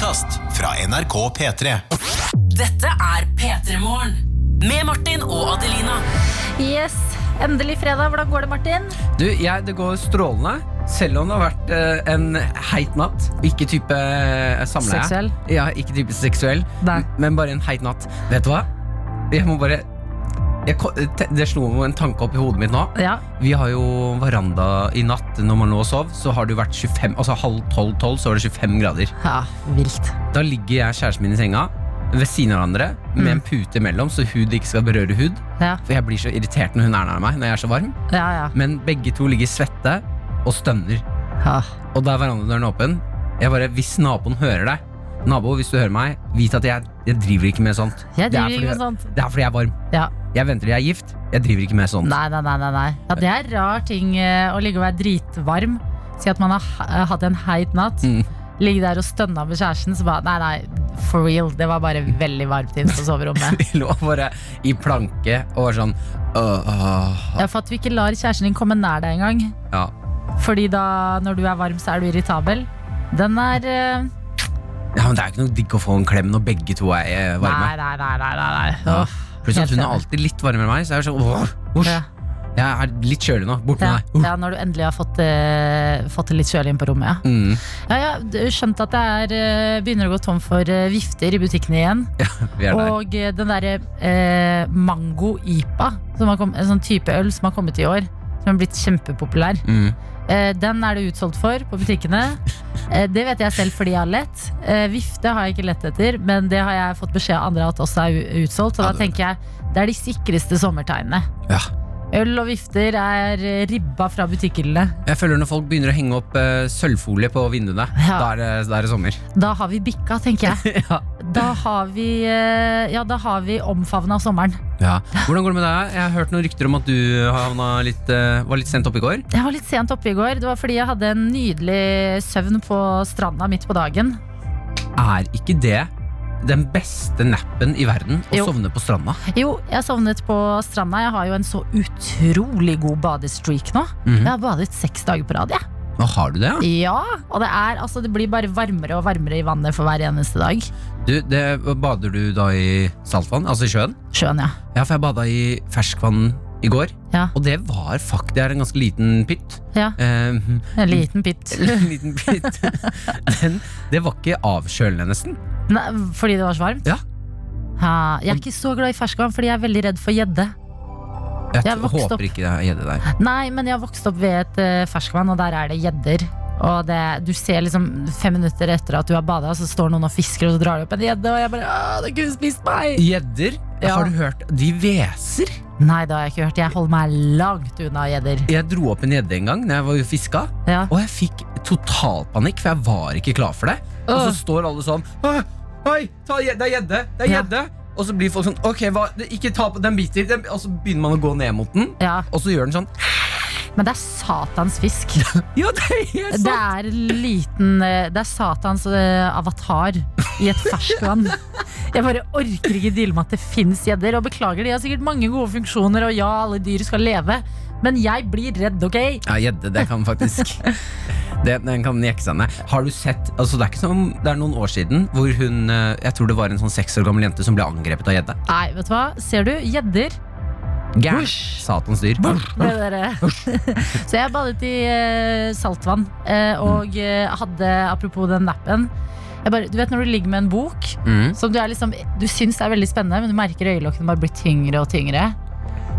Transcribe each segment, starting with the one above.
podkast fra NRK P3. Dette er P3 Morgen. Med Martin og Adelina. Yes, Endelig fredag. Hvordan går det, Martin? Du, jeg, Det går strålende. Selv om det har vært eh, en heit natt. Ikke type eh, samleie. Seksuell? Ja, ikke type seksuell, Nei. men bare en heit natt. Vet du hva? Jeg må bare jeg, Det slo en tanke opp i hodet mitt nå. Ja. Vi har jo veranda i natt når man lå og sov. Så har det jo vært 25, altså halv tolv-tolv, så var det 25 grader. ja vilt. Da ligger jeg kjæresten min i senga ved siden av hverandre med en pute imellom, så hud ikke skal berøre hud. Ja, For jeg blir så irritert når hun er nær meg når jeg er så varm. ja. ja. Men begge to ligger svette og stønner. ja. Og da er verandadøren åpen. Jeg bare, Hvis naboen hører deg Nabo, hvis du hører meg, vit at jeg, jeg driver ikke med sånt. Jeg er driver ikke med sånt. Det er fordi jeg er varm. Ja. Jeg venter til jeg er gift. Jeg driver ikke med sånt. Nei, nei, nei, nei. Ja, det er rar ting eh, å ligge og være dritvarm. Si at man har hatt en heit natt. Mm. Ligge der og stønne med kjæresten. Så bare, nei, nei, for real. Det var bare veldig varmt inne på soverommet. Vi lå bare i planke og var sånn uh, uh. Ja, for at du ikke lar kjæresten din komme nær deg engang. ja. Fordi da, når du er varm, så er du irritabel. Den er eh, ja, men det er ikke noe digg å få en klem når begge to er eh, varme. Nei, nei, nei. nei, nei, nei. Ja. Åh, Pluss at helt hun er enig. alltid litt varmere enn meg, så jeg er sånn åh, usch. Ja. Jeg er litt kjølig nå. Bort Ja, med deg. Uh. ja, når du endelig har fått, eh, fått det litt kjølig inn på rommet. Ja. Mm. Ja, ja, skjønt at det er, eh, begynner å gå tom for eh, vifter i butikkene igjen. Vi er der. Og eh, den derre eh, Mango IPA, som har kom, en sånn type øl som har kommet i år, som har blitt kjempepopulær. Mm. Eh, den er det utsolgt for på butikkene. Eh, det vet jeg selv fordi jeg har lett. Eh, vifte har jeg ikke lett etter, men det har jeg fått beskjed av andre at også er utsolgt. Så da tenker jeg det er de sikreste sommertegnene. Ja. Øl og vifter er eh, ribba fra butikkhyllene. Jeg føler når folk begynner å henge opp uh, sølvfolie på vinduene, Ja. da, er det, da er det sommer. Da har vi bikka, tenker jeg. ja. Da har vi, uh, ja, har vi omfavna sommeren. Ja. Hvordan går det med deg? Jeg har hørt noen rykter om at du litt, uh, var litt sent oppe i går. Jeg var litt sent oppe i går. Det var fordi jeg hadde en nydelig søvn på stranda midt på dagen. Er ikke det den beste nappen i verden å Jo. sovne på stranda? Jo, jeg sovnet på stranda. Jeg har jo en så utrolig god badestreak nå. Mhm. Jeg har badet seks dager på rad. Nå har du det, ja? Ja, og det, er, altså, det blir bare varmere og varmere i vannet for hver eneste dag. Du, det, bader du da i saltvann? Altså i sjøen? Sjøen, ja. Ja, for jeg bada i ferskvann i går. Ja. Og det var faktisk Det er en ganske liten pytt. ja. Eh, En liten pytt. en liten pytt. Den, det var ikke avkjølende, nesten. Nei, Fordi det var så varmt? Ja. Ha, jeg er ikke så glad i ferskvann fordi jeg er veldig redd for gjedde. Jeg, Jeg håper opp- ikke det er gjedde der. Nei, men jeg har vokst opp ved et uh, ferskvann, og der er det gjedder. Og det, du ser liksom fem minutter etter at du har bada, så står noen og fisker, og så drar de opp en gjedde, og jeg bare Åh, det kunne spist meg! Gjedder, Ja. har du hørt? De hveser. Nei, det har jeg ikke hørt. Jeg holder meg langt unna gjedder. Jeg dro opp en gjedde en gang Når jeg var fiska, Ja. og jeg fikk totalpanikk, for jeg var ikke klar for det. Og så står alle sånn «Åh, Oi, ta, det er gjedde! Det er Ja. gjedde! Og så blir folk sånn Ok, hva, ikke ta på den biter. Den, og så begynner man å gå ned mot den, ja. og så gjør den sånn. Men det er satans fisk. Ja, det er sant! Det er en liten eh, Det er satans uh, avatar i et ferskvann. Jeg bare orker ikke deale med at det fins gjedder. Og beklager, de har sikkert mange gode funksjoner, og ja, alle dyr skal leve. Men jeg blir redd, ok? Ja, gjedde, det kan faktisk det, Den kan jekke seg ned. Har du sett altså Det er ikke som Det er noen år siden hvor hun eh, Jeg tror det var en sånn seks år gammel jente som ble angrepet av gjedde. Nei, vet du hva? Ser du? Gjedder. Gæsj! Satans dyr. Så jeg badet i eh, saltvann, eh, og eh, hadde, apropos den nappen jeg bare, Du vet når du ligger med en bok Mm. som du, er liksom, du syns er veldig spennende, men du merker øyelokkene bare blir tyngre og tyngre.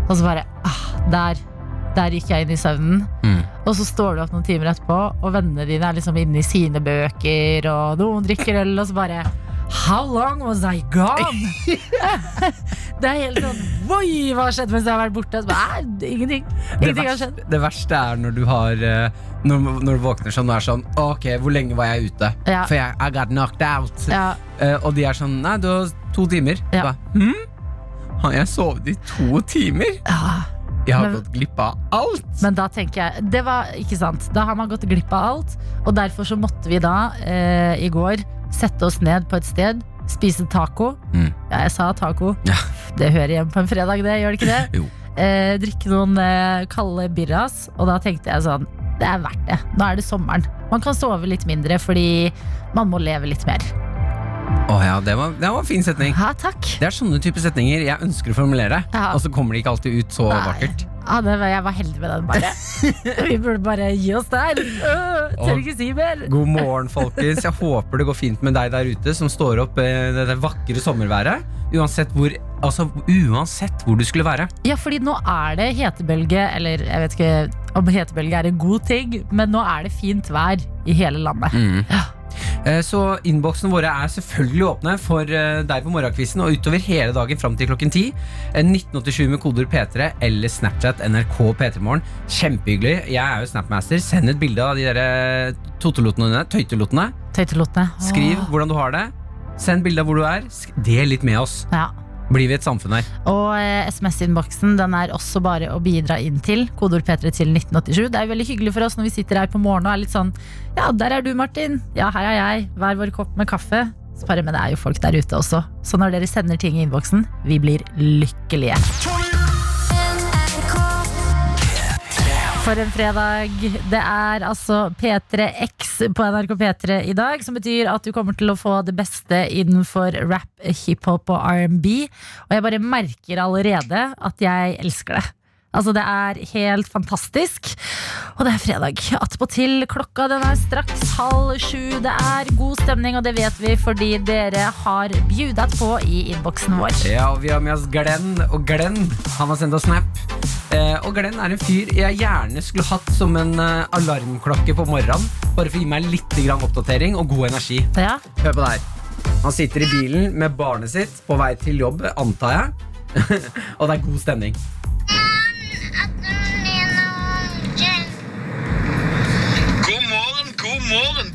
Og så bare ah, Der. Der gikk jeg inn i søvnen. Mm. Og så står du opp noen timer etterpå, og vennene dine er liksom inne i sine bøker, og noen drikker øl, og så bare How long was I gone? det er helt sånn Oi, hva har skjedd mens jeg har vært borte? Så bare, "Nei, ingenting. Det verste, har skjedd. det verste er når du har eh, når, når du våkner sånn og er sånn Ok, hvor lenge var jeg ute? Ja. For jeg I got knocked out. Ja, Uh, og de er sånn Nei, du har to timer. Ja. Ba, hm? Har jeg sovet i to timer? ja. Jeg har Men- gått glipp av alt. Men da tenker jeg Det var ikke sant. Da har man gått glipp av alt. Og derfor så måtte vi da eh, i går sette oss ned på et sted, spise taco. Mm. Ja, jeg sa taco. Ja. Det hører hjemme på en fredag, det. Gjør det ikke det? Jo. Eh, drikke noen eh, kalde birras. Og da tenkte jeg sånn Det er verdt det. Nå er det sommeren. Man kan sove litt mindre fordi man må leve litt mer. Å ja, det var, det var en fin setning. Ja, takk. Det er sånne type setninger jeg ønsker å formulere, Ja. og så kommer de ikke alltid ut så Nei. vakkert. Ja, det var, jeg var heldig med den, bare. Vi burde bare gi oss der. Uh, Tør ikke si mer. God morgen, folkens. Jeg håper det går fint med deg der ute som står opp i det vakre sommerværet. Uansett hvor, altså, uansett hvor du skulle være. Ja, fordi nå er det hetebølge, eller jeg vet ikke om hetebølge er en god ting, men nå er det fint vær i hele landet. Eh, Så innboksene våre er selvfølgelig åpne for eh, deg på morgenkvisten og utover hele dagen fram til klokken 10. Eh, 1987 med koder P3 eller Snapchat NRK P3morgen. Kjempehyggelig. Jeg er jo Snapmaster. Send et bilde av de der totelotene. Tøytelotene. Tøytelotene. Skriv hvordan du har det. Send bilde av hvor du er. Del litt med oss. Ja. Blir vi et samfunn her. Og eh, SMS-innboksen den er også bare å bidra inn til. Kodeord P3 til 1987. Det er veldig hyggelig for oss når vi sitter her på morgenen og er litt sånn Ja, der er du, Martin. Ja, her er jeg. Hver vår kopp med kaffe. Bare, Men det er jo folk der ute også. Så når dere sender ting i innboksen, vi blir lykkelige. For en fredag. Det er altså P3X på NRK P3 i dag, som betyr at du kommer til å få det beste innenfor rap, hiphop og R&B. Og jeg bare merker allerede at jeg elsker det. Altså Det er helt fantastisk. Og det er fredag. Attpåtil klokka den er straks halv sju. Det er god stemning, og det vet vi fordi dere har bjudet på i innboksen vår. Ja, og Vi har med oss Glenn, og Glenn han har sendt oss snap. Eh, og Glenn er en fyr jeg gjerne skulle hatt som en eh, alarmklokke på morgenen. Bare for å gi meg litt grann oppdatering og god energi. Ja, Hør på det her. Han sitter i bilen med barnet sitt på vei til jobb, antar jeg. og det er god stemning.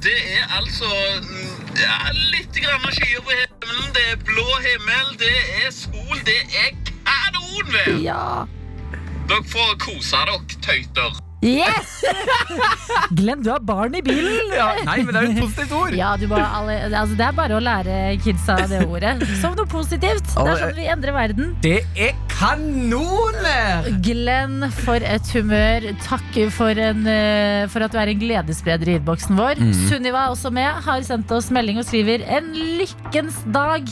Det er altså mm, ja, litt grann skyer på himmelen. Det er blå himmel, det er sol, det er kanonvær. ja. Dere får kose dere, tøyter. Yes! Glenn, du har barn i bilen. nei, men det er jo et positivt ord. Ja, alle, altså det er bare å lære kidsa det ordet som noe positivt. Det er sånn vi endrer verden. Det er kanonvær! Glenn, for et humør. Takk for, en, eh, for at du er en gledesspreder i innboksen vår. Sunniva er også med, har sendt oss melding og skriver en lykkens dag.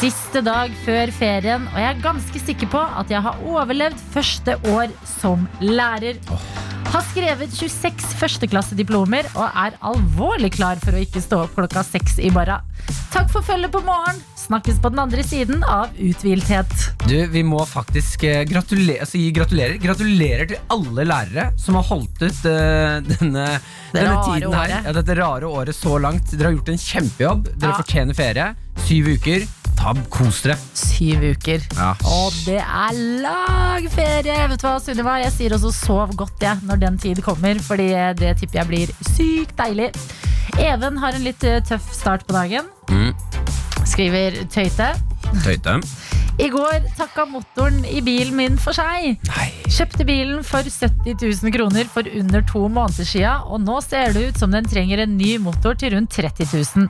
Siste dag før ferien, og jeg er ganske sikker på at jeg har overlevd første år som lærer. Har skrevet 26 førsteklassediplomer og er alvorlig klar for å ikke stå opp klokka seks i morgen. Takk for følget på morgen. Snakkes på den andre siden av uthvilthet. Du, Vi må faktisk eh, gratulere, altså, gratulerer. Gratulerer til alle lærere som har holdt ut uh, denne, denne tiden her. Ja, dette rare året så langt. Dere har gjort en kjempejobb. Dere Ja. fortjener ferie. Syv uker. Ta, kos dere. Syv uker. Ja. Og det er lang ferie! Vet du hva, Sunniva? Jeg sier også sov godt jeg, når den tid kommer, Fordi det tipper jeg blir sykt deilig. Even har en litt eh, tøff start på dagen. Mm. Skriver Tøyte. Tøyte. I går takka motoren i bilen min for seg. Nei. Kjøpte bilen for 70 000 kroner for under to måneder sia, og nå ser det ut som den trenger en ny motor til rundt 30 000.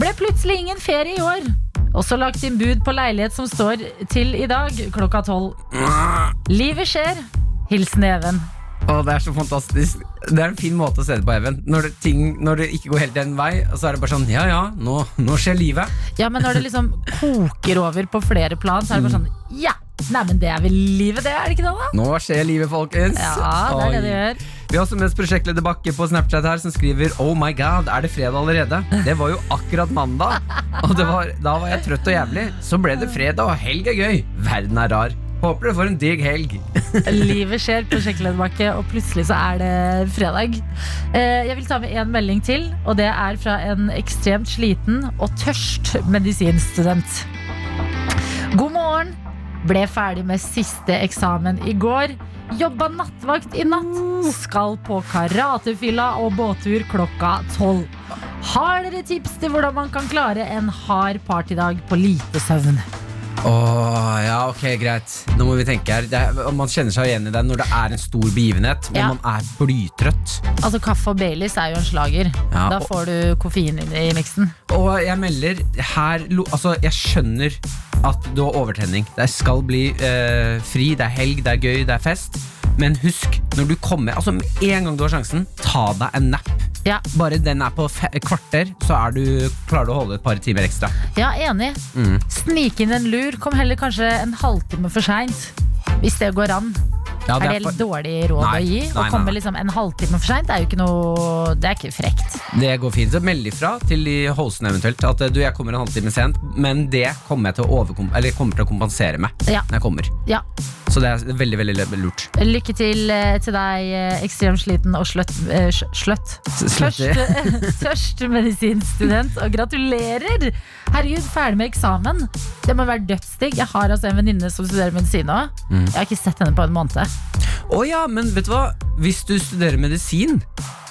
Ble plutselig ingen ferie i år. Også lagt inn bud på leilighet som står til i dag klokka tolv. Livet skjer. Hilsen Even. Å, det er så fantastisk. Det er en fin måte å se det på, Even. Når det, ting, når det ikke går helt den vei, så er det bare sånn Ja ja, nå, nå skjer livet. Ja, men når det liksom koker over på flere plan, så er det bare sånn Ja! Nei, men det er vel livet, det? Er det ikke det, da? Nå skjer livet, folkens. Ja, det er det det gjør. Vi har også med prosjektleder Bakke på Snapchat her, som skriver Oh my god, er det fredag allerede? Det var jo akkurat mandag. Og det var, da var jeg trøtt og jævlig. Så ble det fredag, og helg er gøy. Verden er rar. Håper dere får en digg helg. Livet skjer på Bakke, og plutselig så er det fredag. Eh, Jeg vil ta med en melding til, og det er fra en ekstremt sliten og tørst medisinstudent. Ble ferdig med siste eksamen i går. Jobba nattvakt i natt. Skal på karatefylla og båttur klokka tolv. Har dere tips til hvordan man kan klare en hard partydag på lite søvn? Åh, ja, ok, greit. Nå må vi tenke her. Det er, man kjenner seg igjen i det når det er en stor begivenhet, men Ja. man er blytrøtt. Altså Kaffe og Baileys er jo en slager. Ja, da får du koffein i miksen. Og jeg melder her Altså, jeg skjønner at du har overtenning. Det skal bli eh, fri, det er helg, det er gøy, det er fest. Men husk, når du kommer Altså, med en gang du har sjansen, ta deg en napp. Ja. Bare den er på kvarter, så er du, klarer du å holde et par timer ekstra. Ja, enig. Mm. Snik inn en lur. Kom heller kanskje en halvtime for seint. Hvis det går an. Ja, er det for- dårlig råd Nei, å gi? nei, Å komme nei. liksom en halvtime for seint er jo ikke noe Det er ikke frekt. Det går fint. Meld ifra til de hostene eventuelt at eh, du, jeg kommer en halvtime sent, men det kommer jeg til å, overkom eller kommer til å kompensere med Ja. når jeg kommer. Ja. Så det er veldig, veldig lurt. Lykke til eh, til deg, eh, ekstremt sliten og sløtt. sløtt. Tørst, medisinstudent, og gratulerer! Herregud, ferdig med eksamen. Det må være dødsdigg. Jeg har altså en venninne som studerer medisin nå. Mm. Jeg har ikke sett henne på en måned. Å ja, men vet du hva? Hvis du studerer medisin,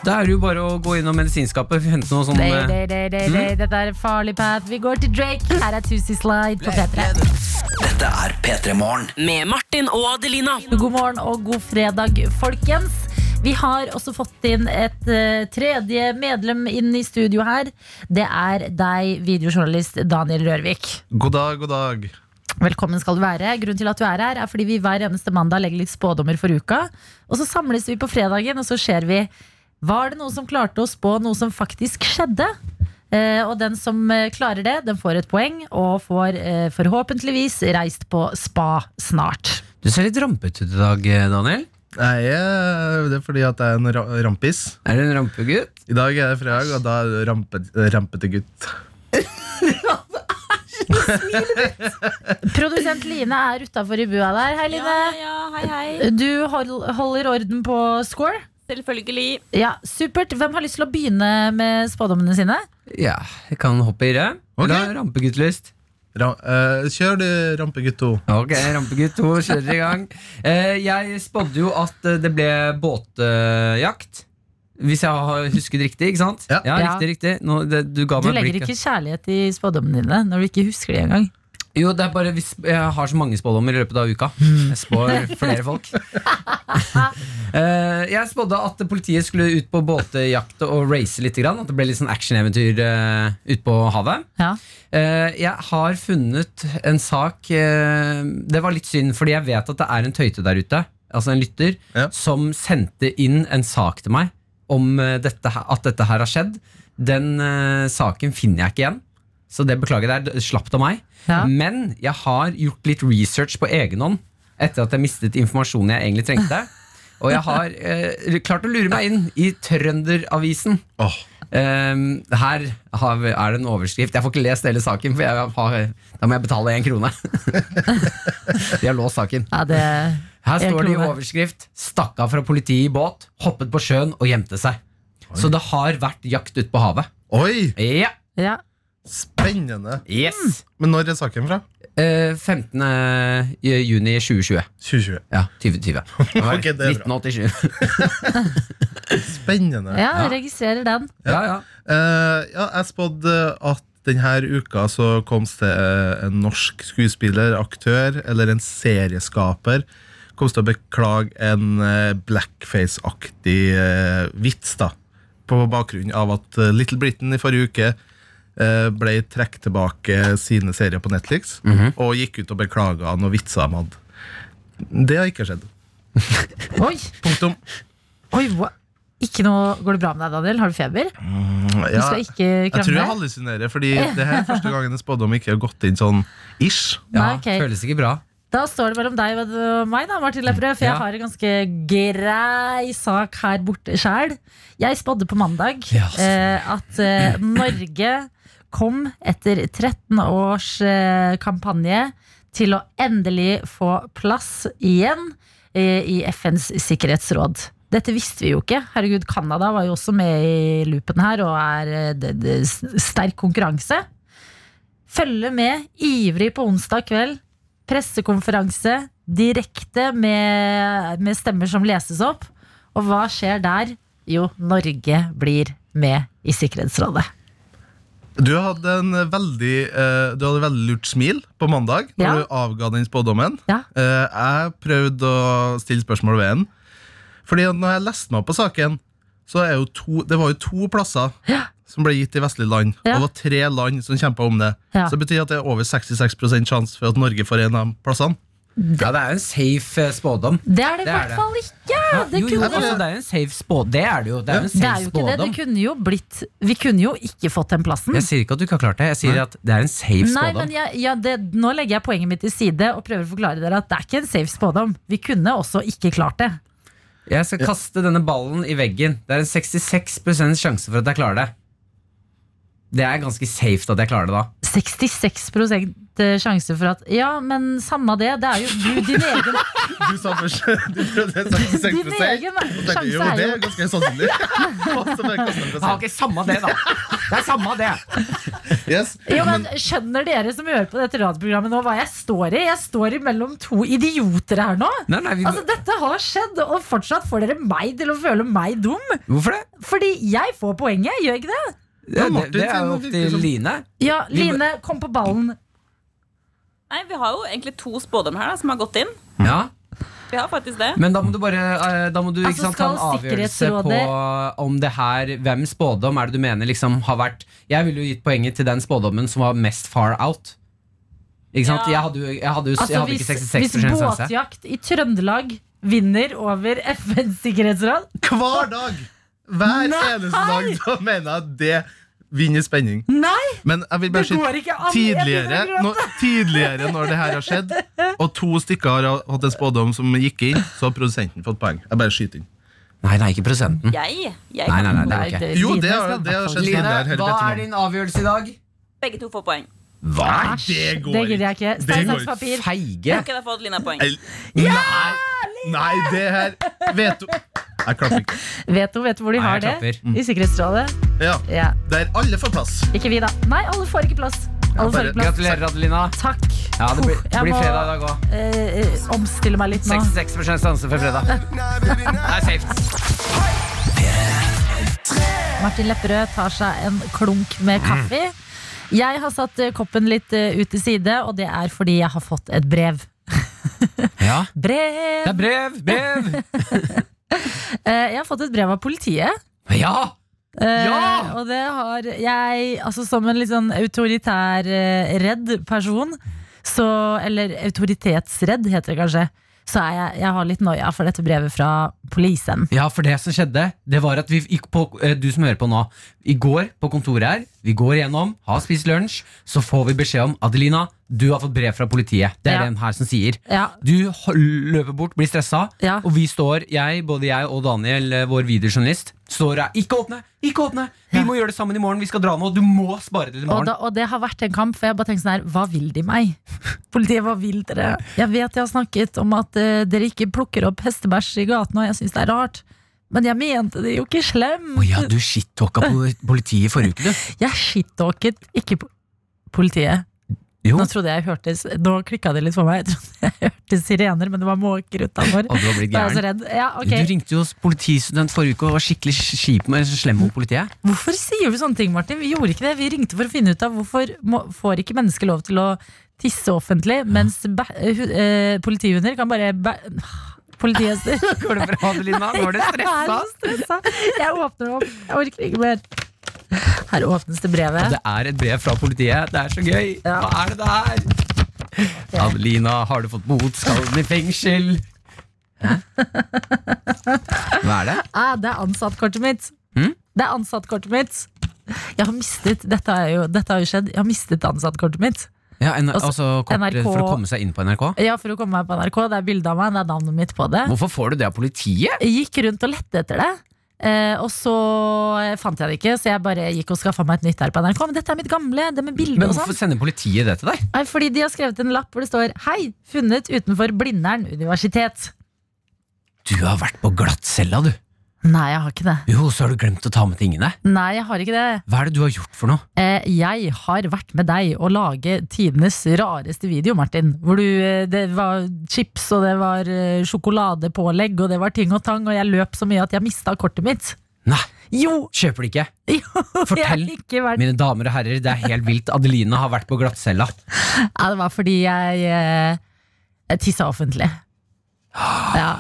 da er det jo bare å gå innom medisinskapet og hente noe sånn day, day, day, day, mm? day. Dette er farlig, Pat. Vi går til Drake. Her er Tusi Slide på P3. Dette er P3 Morgen. Med Martin og Adelina. God morgen og god fredag, folkens. Vi har også fått inn et uh, tredje medlem inn i studio her. Det er deg, videojournalist Daniel Rørvik. God dag, god dag. Velkommen skal du være. Grunnen til at du er her, er fordi vi hver eneste mandag legger litt spådommer for uka. Og så samles vi på fredagen, og så ser vi Var det noe som klarte å spå noe som faktisk skjedde? Eh, og den som eh, klarer det, den får et poeng, og får eh, forhåpentligvis reist på spa snart. Du ser litt rampete ut i dag, eh, Daniel. Jeg er, det er fordi at jeg er en ra rampis. Er du en rampegutt? I dag er det fredag, og da er rampe, rampete gutt. Produsent Line er utafor i bua der. Hei, Line. Ja, hei, hei. Du hold, holder orden på score? Selvfølgelig. Ja, Supert. Hvem har lyst til å begynne med spådommene sine? Ja, jeg kan hoppe i det. Ok. Eller har rampeguttlyst? Ra uh, kjør du, rampegutt 2. Ok, rampegutt 2 kjører i gang. Uh, jeg spådde jo at det ble båtjakt. Hvis jeg har husket riktig, ikke sant? Ja. Ja. riktig, riktig. Nå, det, du ga Du meg et legger ikke kjærlighet i spådommene dine når du ikke husker det engang. Jo, det er bare hvis jeg har så mange spådommer i løpet av uka. Jeg spår flere folk. Eh, jeg spådde at politiet skulle ut på båtjakt og race litt. Grann, at det ble litt sånn actioneventyr uh, ute på havet. Ja. Eh, jeg har funnet en sak eh, Det var litt synd, fordi jeg vet at det er en tøyte der ute, altså en lytter, Ja. som sendte inn en sak til meg om eh, dette, at dette her har skjedd. Den uh, saken finner jeg ikke igjen. Så det beklager jeg, det slapt av meg. Ja. Men jeg har gjort litt research på egen hånd etter at jeg mistet informasjonen jeg egentlig trengte. Og jeg har uh, klart å lure meg inn i Trønderavisen. Oh. Um, her har vi, er det en overskrift. Jeg får ikke lest hele saken, for jeg har, da må jeg betale én krone. De har låst saken. Ja, det Her står det i overskrift 'Stakk av fra politiet i båt, hoppet på sjøen og gjemte seg'. Så det har vært jakt ute på havet. Oi, Ja, ja. spennende. yes Men når er saken fra? Eh, 15. juni 2020. 2020. Ja, 2020. Det var Ok, det er bra. 1987. Spennende. ja, jeg registrerer den. Ja, ja. Uh, ja, jeg spådde at denne uka så kom det eh, en norsk skuespiller, aktør eller en serieskaper kom til å beklage en eh, blackface-aktig eh, vits da på bakgrunn av at eh, Little Britain i forrige uke eh, ble trukket tilbake sine serier på Netflix og gikk ut og beklaga noen vitser de hadde. Det har ikke skjedd. Oi, Punktum. oi hva? Ikke noe, Går det bra med deg, Daniel? Har du feber? Du Ja, skal ikke jeg tror jeg hallusinerer, fordi det her er første gangen en spådom ikke har gått inn sånn ish. ja Nei, okay. Føles ikke bra. Da står det mellom deg og meg, da, Martin Lepperød. For jeg Ja. har en ganske grei sak her borte sjæl. Jeg spådde på mandag Ja. eh, at eh, Norge kom etter 13 års eh, kampanje til å endelig få plass igjen eh, i FNs sikkerhetsråd. Dette visste vi jo ikke. Herregud, Canada var jo også med i loopen her og er eh, det, det, sterk konkurranse. Følge med ivrig på onsdag kveld. Pressekonferanse direkte med, med stemmer som leses opp. Og hva skjer der? Jo, Norge blir med i Sikkerhetsrådet. Du hadde en veldig uh, Du hadde et veldig lurt smil på mandag når Ja. du avga den spådommen. Ja. Uh, jeg prøvde å stille spørsmål ved den. Fordi når jeg leste meg opp på saken, så er jo to, det var jo to plasser Ja. Som ble gitt i vestlige land. Ja. Og det var tre land som kjempa om det. Ja. Så det betyr at det er over 66% sjanse for at Norge får en av plassene. plassene. Ja, det er en safe eh, spådom. Det er det i er hvert fall ikke! Det, jo, jo, kunne, altså, det er en safe spådom. Det er det jo. Det er det er jo ikke det. Det kunne jo blitt Vi kunne jo ikke fått den plassen. Jeg sier ikke at du ikke har klart det. Jeg sier at det er en safe spådom. Nei, men jeg, ja, det, Nå legger jeg poenget mitt til side og prøver å forklare dere at det er ikke en safe spådom. Vi kunne også ikke klart det. Jeg skal kaste denne ballen i veggen. Det er en 66% sjanse for at jeg klarer det. Det er ganske safe at jeg klarer det da. 66% sjanse for at Ja, men samme det. Det er jo du, din egen Du sa først Du prøvde 66 Din egen sjanse er jo, det er ganske sannsynlig. En prosent. Ok, samme det, da. Det er samme det. Yes. Jo, men Skjønner dere som hører på dette radioprogrammet nå hva jeg står i? Jeg står mellom to idioter her nå. Nei, nei, vi, Altså, Dette har skjedd, og fortsatt får dere meg til å føle meg dum. hvorfor det? Fordi jeg får poenget, gjør jeg ikke det? Ja, det, det er jo opp til Line. Ja, Line, kom på ballen. Nei, Vi har jo egentlig to spådommer her da, som har gått inn. Ja, Vi har faktisk det. Men da må du bare eh, Da må du ikke Altså, sant, ta en avgjørelse på om det her Hvem spådom er det du mener liksom har vært Jeg ville jo gitt poenget til den spådommen som var mest far out. Ikke sant? Ja. Jeg hadde jeg hadde, altså, jeg hadde hvis, ikke 66 hvis båtjakt i Trøndelag vinner over FNs sikkerhetsråd Hver dag! Hver Nei! eneste dag så mener jeg at det vinner spenning. Nei! Men jeg vil bare si ikke tidligere, Jeg når, tidligere når det her har skjedd, og to stykker har hatt en spådom som gikk inn, så har produsenten fått poeng. Jeg bare skyter inn. Nei, nei, ikke prosenten. Jeg, jeg Nei, nei, nei, det er ikke. Jo, det har- det har skjedd. Line, det er hva er din avgjørelse i dag? begge to får poeng. Hva? Æsj, Det går det gidder jeg ikke. Stein, saks, papir. Feige. Ok, da fått Lina poeng. El- Nei, det her Vet du Jeg klapper ikke. Vet du, vet du hvor de Nei, har jeg det? klapper. I Sikkerhetsrådet? Ja, Ja. Der alle får plass. Ikke vi, da. Nei, alle får ikke plass. Alle får bare- ikke plass. Gratulerer, Adelina. Takk. Ja, det blir, det blir må, fredag i dag òg. eh, eh, omstille meg litt nå. 66 sjanse for fredag. Det er safe. Martin Lepperød tar seg en klunk med kaffe. Jeg har satt eh, koppen litt eh, ut til side, og det er fordi jeg har fått et brev. Ja. Det er brev! Brev! Eh, Jeg har fått et brev av politiet. Ja! Ja! Uh, Og det har jeg, altså som en litt sånn autoritær, uh, redd person, så, eller autoritetsredd heter det kanskje, så er jeg, jeg har litt noia for dette brevet fra polisen. Ja, for det som skjedde, det var at vi gikk på uh, Du som hører på nå, i går på kontoret her, vi går gjennom, har spist lunsj, så får vi beskjed om Adelina, du har fått brev fra politiet. Det er Ja. den her som sier. Ja, Du ho- løper bort, blir stressa, Ja. og vi står, jeg, både jeg og Daniel, eh, vår videojournalist, står her. Ikke åpne! Ikke åpne! Vi må gjøre det sammen i morgen, vi skal dra nå. Du må spare det til i og, morgen. da, og det har vært en kamp, for jeg bare tenker sånn her, hva vil de meg? Politiet, hva vil dere? Jeg vet jeg har snakket om at eh, dere ikke plukker opp hestebæsj i gaten, og jeg synes det er rart. Men jeg mente det jo ikke slemt. Å ja, du shit-talka politiet i forrige uke, du. Jeg shit-talket ikke po- politiet. Jo. Nå trodde jeg hørtes Nå klikka det litt for meg. Jeg trodde jeg hørte sirener, men det var måker utafor. Ja, okay. Du ringte jo hos politistudent forrige uke og var skikkelig kjip med slem mot politiet. Hvorfor sier du sånne ting, Martin? Vi gjorde ikke det. Vi ringte for å finne ut av hvorfor må, får ikke mennesker lov til å tisse offentlig, mens bæ, uh, politihunder kan bare bæ, Politihester. Går det bra, Adelina? Nå er du stressa. Jeg åpner opp. Jeg orker ikke mer. Her åpnes det brevet. Det er et brev fra politiet. Det er så gøy. Ja. Hva er det der? Adelina, har du fått bot? Skal du i fengsel? Hæ? Hva er det? Ah, det er ansattkortet mitt. Mm? Det er ansattkortet mitt. Jeg har mistet Dette, har jo, dette har jo skjedd. Jeg har mistet ansattkortet mitt. Ja, en, Altså, altså kort for å komme seg inn på NRK? Ja, For å komme meg på NRK. Det er bilde av meg, det er navnet mitt på det. Hvorfor får du det av politiet? Jeg gikk rundt og lette etter det. Eh, og så fant jeg det ikke, så jeg bare gikk og skaffa meg et nytt her på NRK. Men dette er mitt gamle, det med bilde Men og hvorfor sånn. sender politiet det til deg? Nei, Fordi de har skrevet en lapp hvor det står 'Hei, funnet utenfor Blindern universitet'. Du har vært på glattcella, du. Nei, jeg har ikke det. Jo, så har du glemt å ta med tingene. Nei, jeg har ikke det. Hva er det du har gjort for noe? Eh, jeg har vært med deg å lage tidenes rareste video, Martin. Hvor du, eh, det var chips, og det var eh, sjokoladepålegg, og det var ting og tang, og jeg løp så mye at jeg mista kortet mitt. Nei, Jo! kjøper det ikke. jo Fortell. Ikke vært Mine damer og herrer, det er helt vilt. Adelina har vært på glattcella. Ja, det var fordi jeg, eh, jeg tissa offentlig. Ja.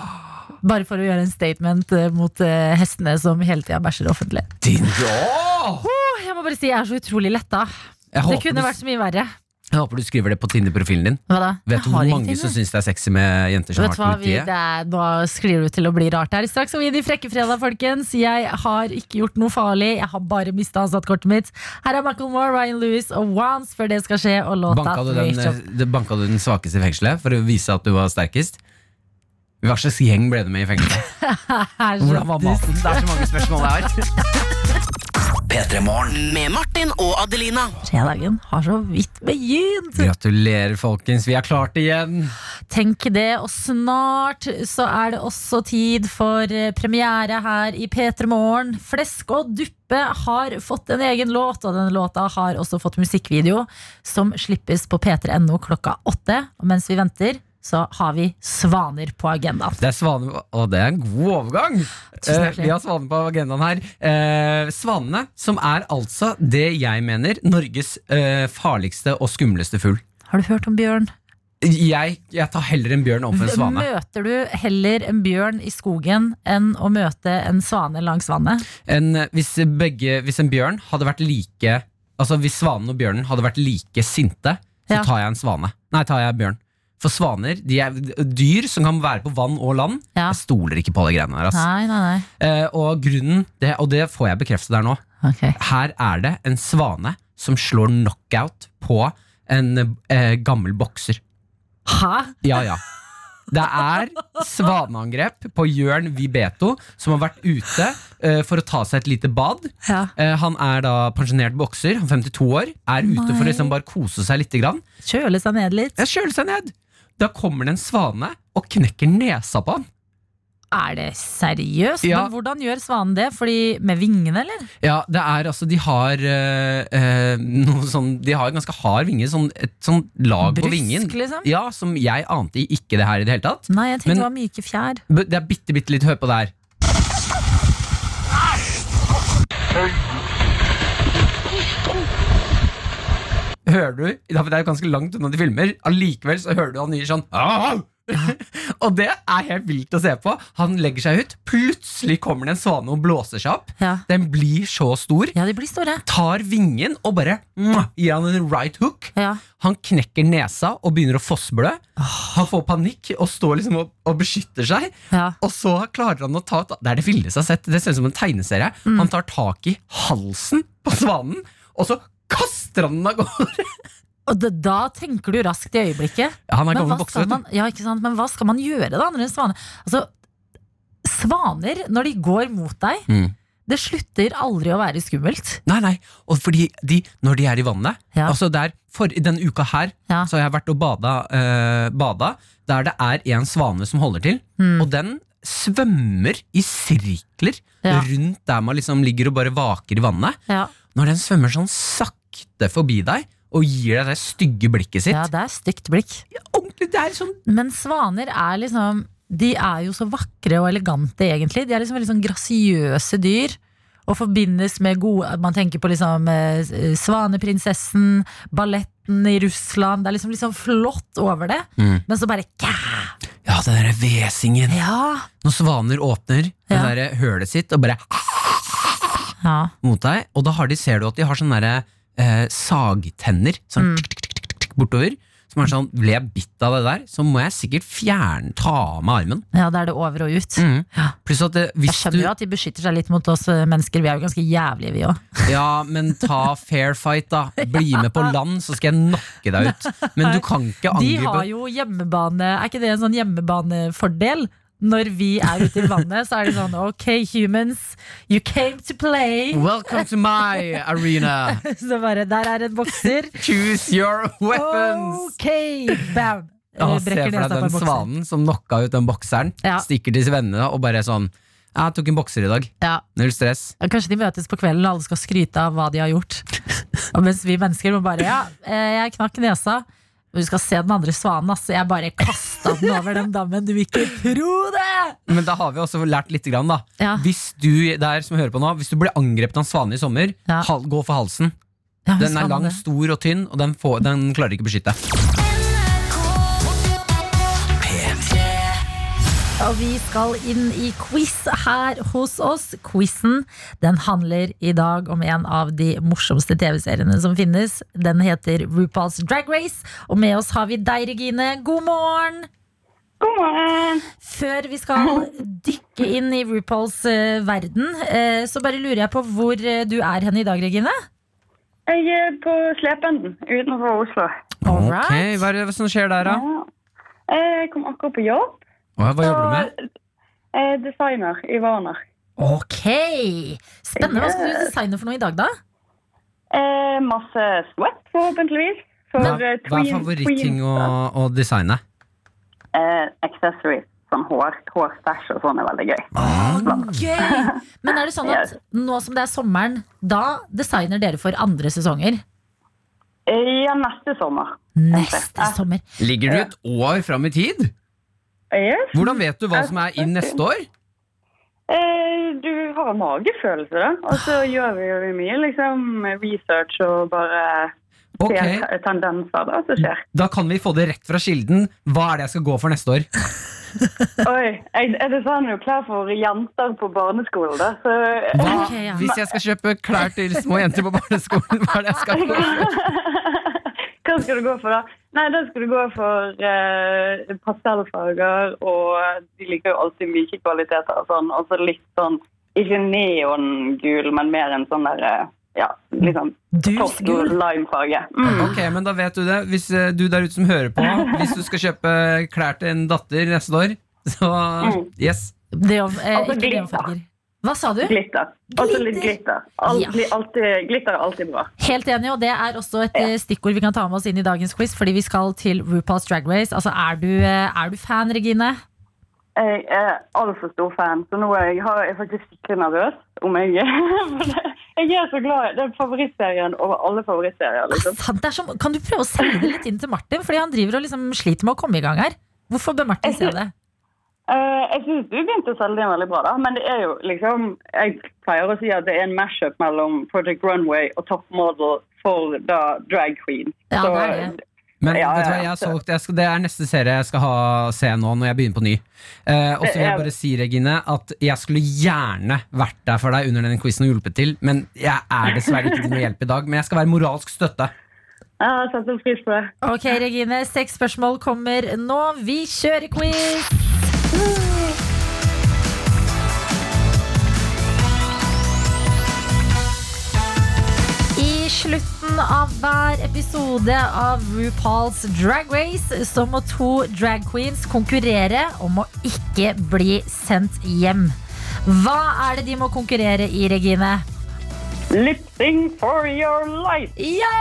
Bare for å gjøre en statement eh, mot eh, hestene som hele tida bæsjer offentlig. Din ja! Jeg må bare si jeg er så utrolig letta. Det kunne du- vært så mye verre. Jeg håper du skriver det på Tinder-profilen din. Hva da? Vet du hvor mange som syns det er sexy med jenter som Vet har vært politiet? er, nå sklir det til å bli rart her. Straks og vi i De frekke Frekkefredag, folkens. Jeg har ikke gjort noe farlig. Jeg har bare mista ansattkortet mitt. Her er Michael Moore, Ryan Lewis og Once før det skal skje, og låta Banka du, den, eh, banka du den svakeste i fengselet for å vise at du var sterkest? Hva slags gjeng ble du med i fengselet? Er Hvordan var maten? Det er så mange spørsmål jeg har. P3 Morgen. Med Martin og Adelina. Fredagen har så vidt begynt. Gratulerer, folkens. Vi har klart det igjen. Tenk det, og snart så er det også tid for eh, premiere her i P3 Morgen. Flesk og duppe har fått en egen låt, og denne låta har også fått musikkvideo som slippes på p3.no klokka åtte. Og mens vi venter, så har vi Svaner på agendaen. Det er svaner, og det er en god overgang. Eh, vi har Svanene på agendaen her. Eh, svanene, som er altså det jeg mener Norges eh, farligste og skumleste fugl. Har du hørt om bjørn? Jeg, jeg tar heller en bjørn overfor en svane. Møter du heller en bjørn i skogen enn å møte en svane langs vannet? En, hvis, begge, hvis en bjørn hadde vært like Altså Hvis svanen og bjørnen hadde vært like sinte, så Ja. tar jeg en svane. Nei, tar jeg bjørn. For svaner de er dyr som kan være på vann og land. Ja. Jeg stoler ikke på de greiene der. Altså. Nei, nei, nei. Eh, og grunnen, det, og det får jeg bekreftet der nå, okay. her er det en svane som slår knockout på en eh, gammel bokser. Hæ? Ja, ja. Det er svaneangrep på Jørn Vibeto, som har vært ute uh, for å ta seg et lite bad. Ja. Uh, han er da pensjonert bokser, han er 52 år, er ute for å liksom bare kose seg litt. Grann. Kjøle seg ned litt. Ja, kjøler seg ned. Da kommer det en svane og knekker nesa på han. Er det seriøst? Ja. Men hvordan gjør svanen det? Fordi Med vingene, eller? Ja, det er altså De har eh, eh, noe sånn De har ganske hard vinge, sånn, et sånn lag på Brusk, vingen. liksom? Ja, som jeg ante ikke det her i det hele tatt. Nei, jeg tenkte Men- det var myke fjær. Det er bitte, bitte litt Hør på det her. Hører du? Det er jo ganske langt unna de filmer. Allikevel så hører du han nye sånn Og det er helt vilt å se på. Han legger seg ut. Plutselig kommer det en svane og blåser seg opp. Ja. Den blir så stor. ja, de blir store. Tar vingen og bare gir han en right hook. Ja. Han knekker nesa og begynner å fossblø. Han får panikk og står liksom og, og beskytter seg. Ja. Og så klarer han å ta Det er det villeste jeg har sett. Det ser ut som en tegneserie. Mm. Han tar tak i halsen på svanen, og så kaster han den av gårde. Og det, da tenker du raskt i øyeblikket. Ja, han er Men hva, bokser. man, ja, ikke sant? Men hva skal man gjøre da når en svane Altså, svaner, når de går mot deg, Mm. det slutter aldri å være skummelt. Nei, nei. Og fordi de, når de er i vannet Ja. Altså der, for, Denne uka her Ja. Så har jeg vært og bada, eh, bada Der det er en svane som holder til Mm. Og den svømmer i sirkler Ja. Rundt der man liksom ligger og bare vaker i vannet Ja, Når den svømmer sånn sakte forbi deg Og gir deg det stygge blikket sitt ja det er stygt blikk. Ordentlig, det er sånn Men svaner er liksom De er jo så vakre og elegante, egentlig. De er liksom veldig sånn grasiøse dyr. Og forbindes med gode Man tenker på liksom eh, Svaneprinsessen, balletten i Russland. Det er liksom, liksom flott over det. Mm. Men så bare kæ! Ja, den der hvesingen Ja. Når svaner åpner det Ja. der hølet sitt Og bare ja. mot deg, og da har de, ser du at de har sånn der, eh, sagtenner sånn Mm. tikk, tikk, tikk, bortover. Som er sånn, Blir jeg bitt av det der, så må jeg sikkert fjerne, ta av meg armen. ja, da er det over og ut. Mm. At det, Jeg skjønner du jo at de beskytter seg litt mot oss eh, mennesker. Vi er jo ganske jævlige, vi òg. Ja, men ta fair fight, da. Bli med på land, så skal jeg nakke deg ut. Men du kan ikke angripe De har jo hjemmebane. Er ikke det en sånn hjemmebanefordel? Når vi er ute i vannet, så er det sånn Ok, humans, you came to play. Welcome to my arena. Så bare, der er en bokser. Choose your weapons. Ok, bam! Ja, Eh, se for deg den svanen som knocka ut den bokseren. Ja. Stikker til vennene og bare sånn Jeg tok en bokser i dag. Ja. Null stress. Kanskje de møtes på kvelden og alle skal skryte av hva de har gjort. Og mens vi mennesker må bare Ja, eh, jeg knakk nesa. Du skal se den andre svanen. altså. Jeg bare kasta den over den dammen. Du vil ikke tro det! Men da har vi også lært litt, grann, da. Ja. Hvis du der som hører på nå Hvis du blir angrepet av en svane i sommer, Ja. gå for halsen. Ja, Den er lang, det. stor og tynn, og den, får, den klarer ikke å beskytte. Og vi skal inn i quiz her hos oss. Quizen den handler i dag om en av de morsomste TV-seriene som finnes. Den heter RuPaul's Drag Race. Og med oss har vi deg, Regine. God morgen! God morgen! Før vi skal dykke inn i RuPauls eh, verden, eh, så bare lurer jeg på hvor eh, du er hen i dag, Regine? Jeg er på Slependen utenfor Oslo. Alright. Ok, Hva er det som skjer der, da? Ja. Jeg kom akkurat på jobb. Hva, hva jobber du med? Er designer i Warner. Ok! Spennende. Hva skal du designe for noe i dag, da? Eh, masse sweat, forhåpentligvis. For, Hva, eh, hva er favoritting å, å designe? Eh, accessories. Sånn hår, hårstæsj og sånn er veldig gøy. Gøy! Men er det sånn at nå som det er sommeren, da designer dere for andre sesonger? Eh, ja, neste sommer. Neste sommer. Ligger du et år fram i tid? Yes. Hvordan vet du hva som er inn neste år? Eh, du har magefølelse, da. Og så gjør vi jo mye liksom, research og bare okay. ser tendenser da, som skjer. Da kan vi få det rett fra kilden. Hva er det jeg skal gå for neste år? Oi, er det sånn jo klær for jenter på barneskolen, da. Så Hva, Ok, ja. Hvis jeg skal kjøpe klær til små jenter på barneskolen, hva er det jeg skal gå for? Hva skal du gå for, da? Nei, da skal du gå for eh, pastellfarger, og de liker jo alltid myke kvaliteter og sånn. Og så litt sånn, ikke neongul, men mer en sånn der eh, ja, liksom Dus gul. limefarge. Mm. Ok, men da vet du det. Hvis eh, du der ute som hører på, hvis du skal kjøpe klær til en datter neste år, så yes. Neon, eh, Altså, ikke neonfarger. Hva sa du? Glitter. Også litt Glitter. Alt, Ja. alltid, glitter er alltid bra. Helt enig, og det er også et ja. stikkord vi kan ta med oss inn i dagens quiz, fordi vi skal til RuPaul's Drag Race. Altså, er du, eh, er du fan, Regine? Jeg er altfor stor fan, så nå er jeg, har, jeg faktisk skikkelig nervøs om jeg Jeg er så glad. Det er favorittserien over alle favorittserier. liksom. Sant, det er som, kan du prøve å selge det litt inn til Martin? Fordi han driver og liksom sliter med å komme i gang her. Hvorfor bør Martin se det? Eh, jeg syns du begynte å selge det inn veldig bra, da. Men det er jo liksom Jeg pleier å si at det er en mashup mellom Project Runway og Top Model for da drag queen. Ja, Så- det er det. Men Ja, vet du hva, ja, jeg har solgt, jeg skal, det er neste serie jeg skal ha, se nå når jeg begynner på ny. Eh, og så vil jeg bare si, Regine, at jeg skulle gjerne vært der for deg under den quizen og hjulpet til, men jeg er dessverre ikke til noe hjelp i dag. Men jeg skal være moralsk støtte. Jeg har pris på det. Ok, Regine, seks spørsmål kommer nå. Vi kjører quiz! I slutten av hver episode av RuPaul's Drag Race så må to drag queens konkurrere om å ikke bli sendt hjem. Hva er det de må konkurrere i, Regine? Lip-sync for your life. Ja!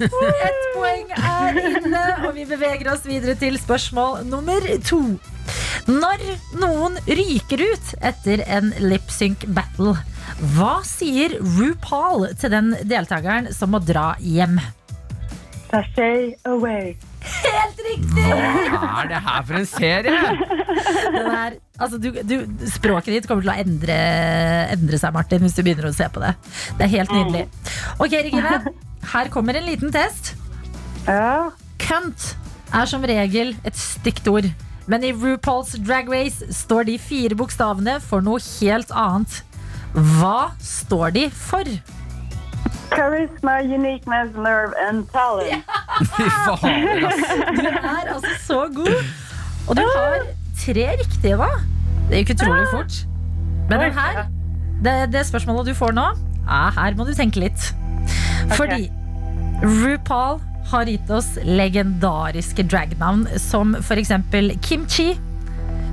Ett poeng er inne, og vi beveger oss videre til spørsmål nummer to. Når noen ryker ut etter en lip-sync battle, hva sier RuPaul til den deltakeren som må dra hjem? Sashay away. Helt riktig! Hva er det her for en serie? Den er, altså, du, du, språket ditt kommer til å endre, endre seg, Martin, hvis du begynner å se på det. Det er helt nydelig. Ok, Regine. Her kommer en liten test. Ja. Cunt er som regel et stygt ord. Men i RuPaul's Drag Race står de fire bokstavene for noe helt annet. Hva står de for? Charisma, uniqueness, nerve and talent. Fy faen, ass. Du er altså så god. Og du har tre riktige, da. Det gikk utrolig fort. Men den her, det, det spørsmålet du får nå, ja, her må du tenke litt. Fordi RuPaul har gitt oss legendariske dragnavn som f.eks. Kimchi,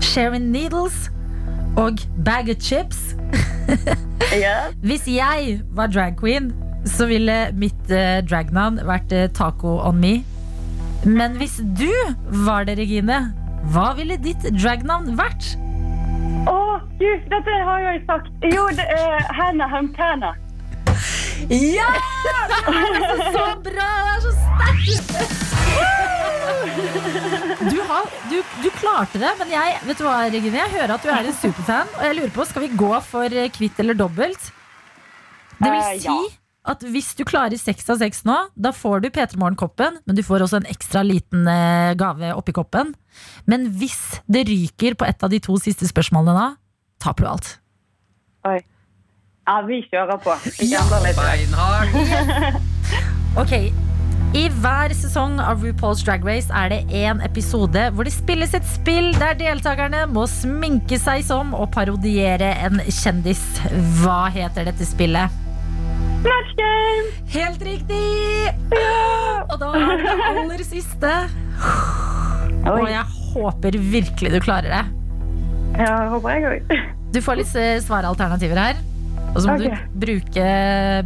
Sharon Needles og Bag of Chips. yeah. Hvis jeg var drag queen, så ville mitt eh, dragnavn vært eh, Taco on me. Men hvis du var det, Regine, hva ville ditt dragnavn vært? Å, gud, dette har jeg sagt. Jo, det er Hannah Montana. Ja! Det er altså så bra! Det er så sterkt! Du, har, du, du klarte det, men jeg vet du hva, Regine, jeg hører at du er en superfan. Og jeg lurer på, Skal vi gå for eh, kvitt eller dobbelt? Det vil Eh, si at hvis du klarer seks av seks nå, da får du P3 Morgen-koppen, men du får også en ekstra liten eh, gave oppi koppen. Men hvis det ryker på et av de to siste spørsmålene da, taper du alt. Oi. Ja, vi kjører på. Vi gambler litt. Beinhard. Ok, I hver sesong av RuPaul's Drag Race er det én episode hvor det spilles et spill der deltakerne må sminke seg som og parodiere en kjendis. Hva heter dette spillet? Match game! Helt riktig! Og da er det det aller siste. Og jeg håper virkelig du klarer det. Ja, håper jeg òg. Du får litt eh, svaralternativer her. Og så må okay. du bruke,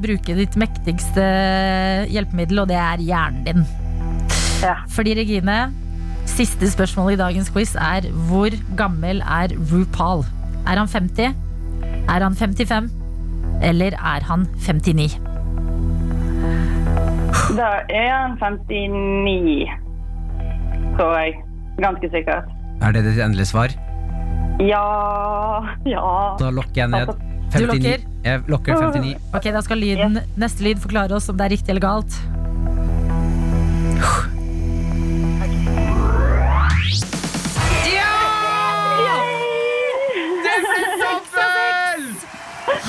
bruke ditt mektigste hjelpemiddel, og det er hjernen din. Ja. Fordi Regine, siste spørsmål i dagens quiz er hvor gammel er RuPaul? Er han 50? Er han 55? Eller er han 59? Da er han 59, tror jeg. Ganske sikkert. Er det ditt endelige svar? Ja Ja. Da lokker jeg ned. Du lokker? Jeg lokker 59. Ok, Da skal lyden, neste lyd forklare oss om det er riktig eller galt.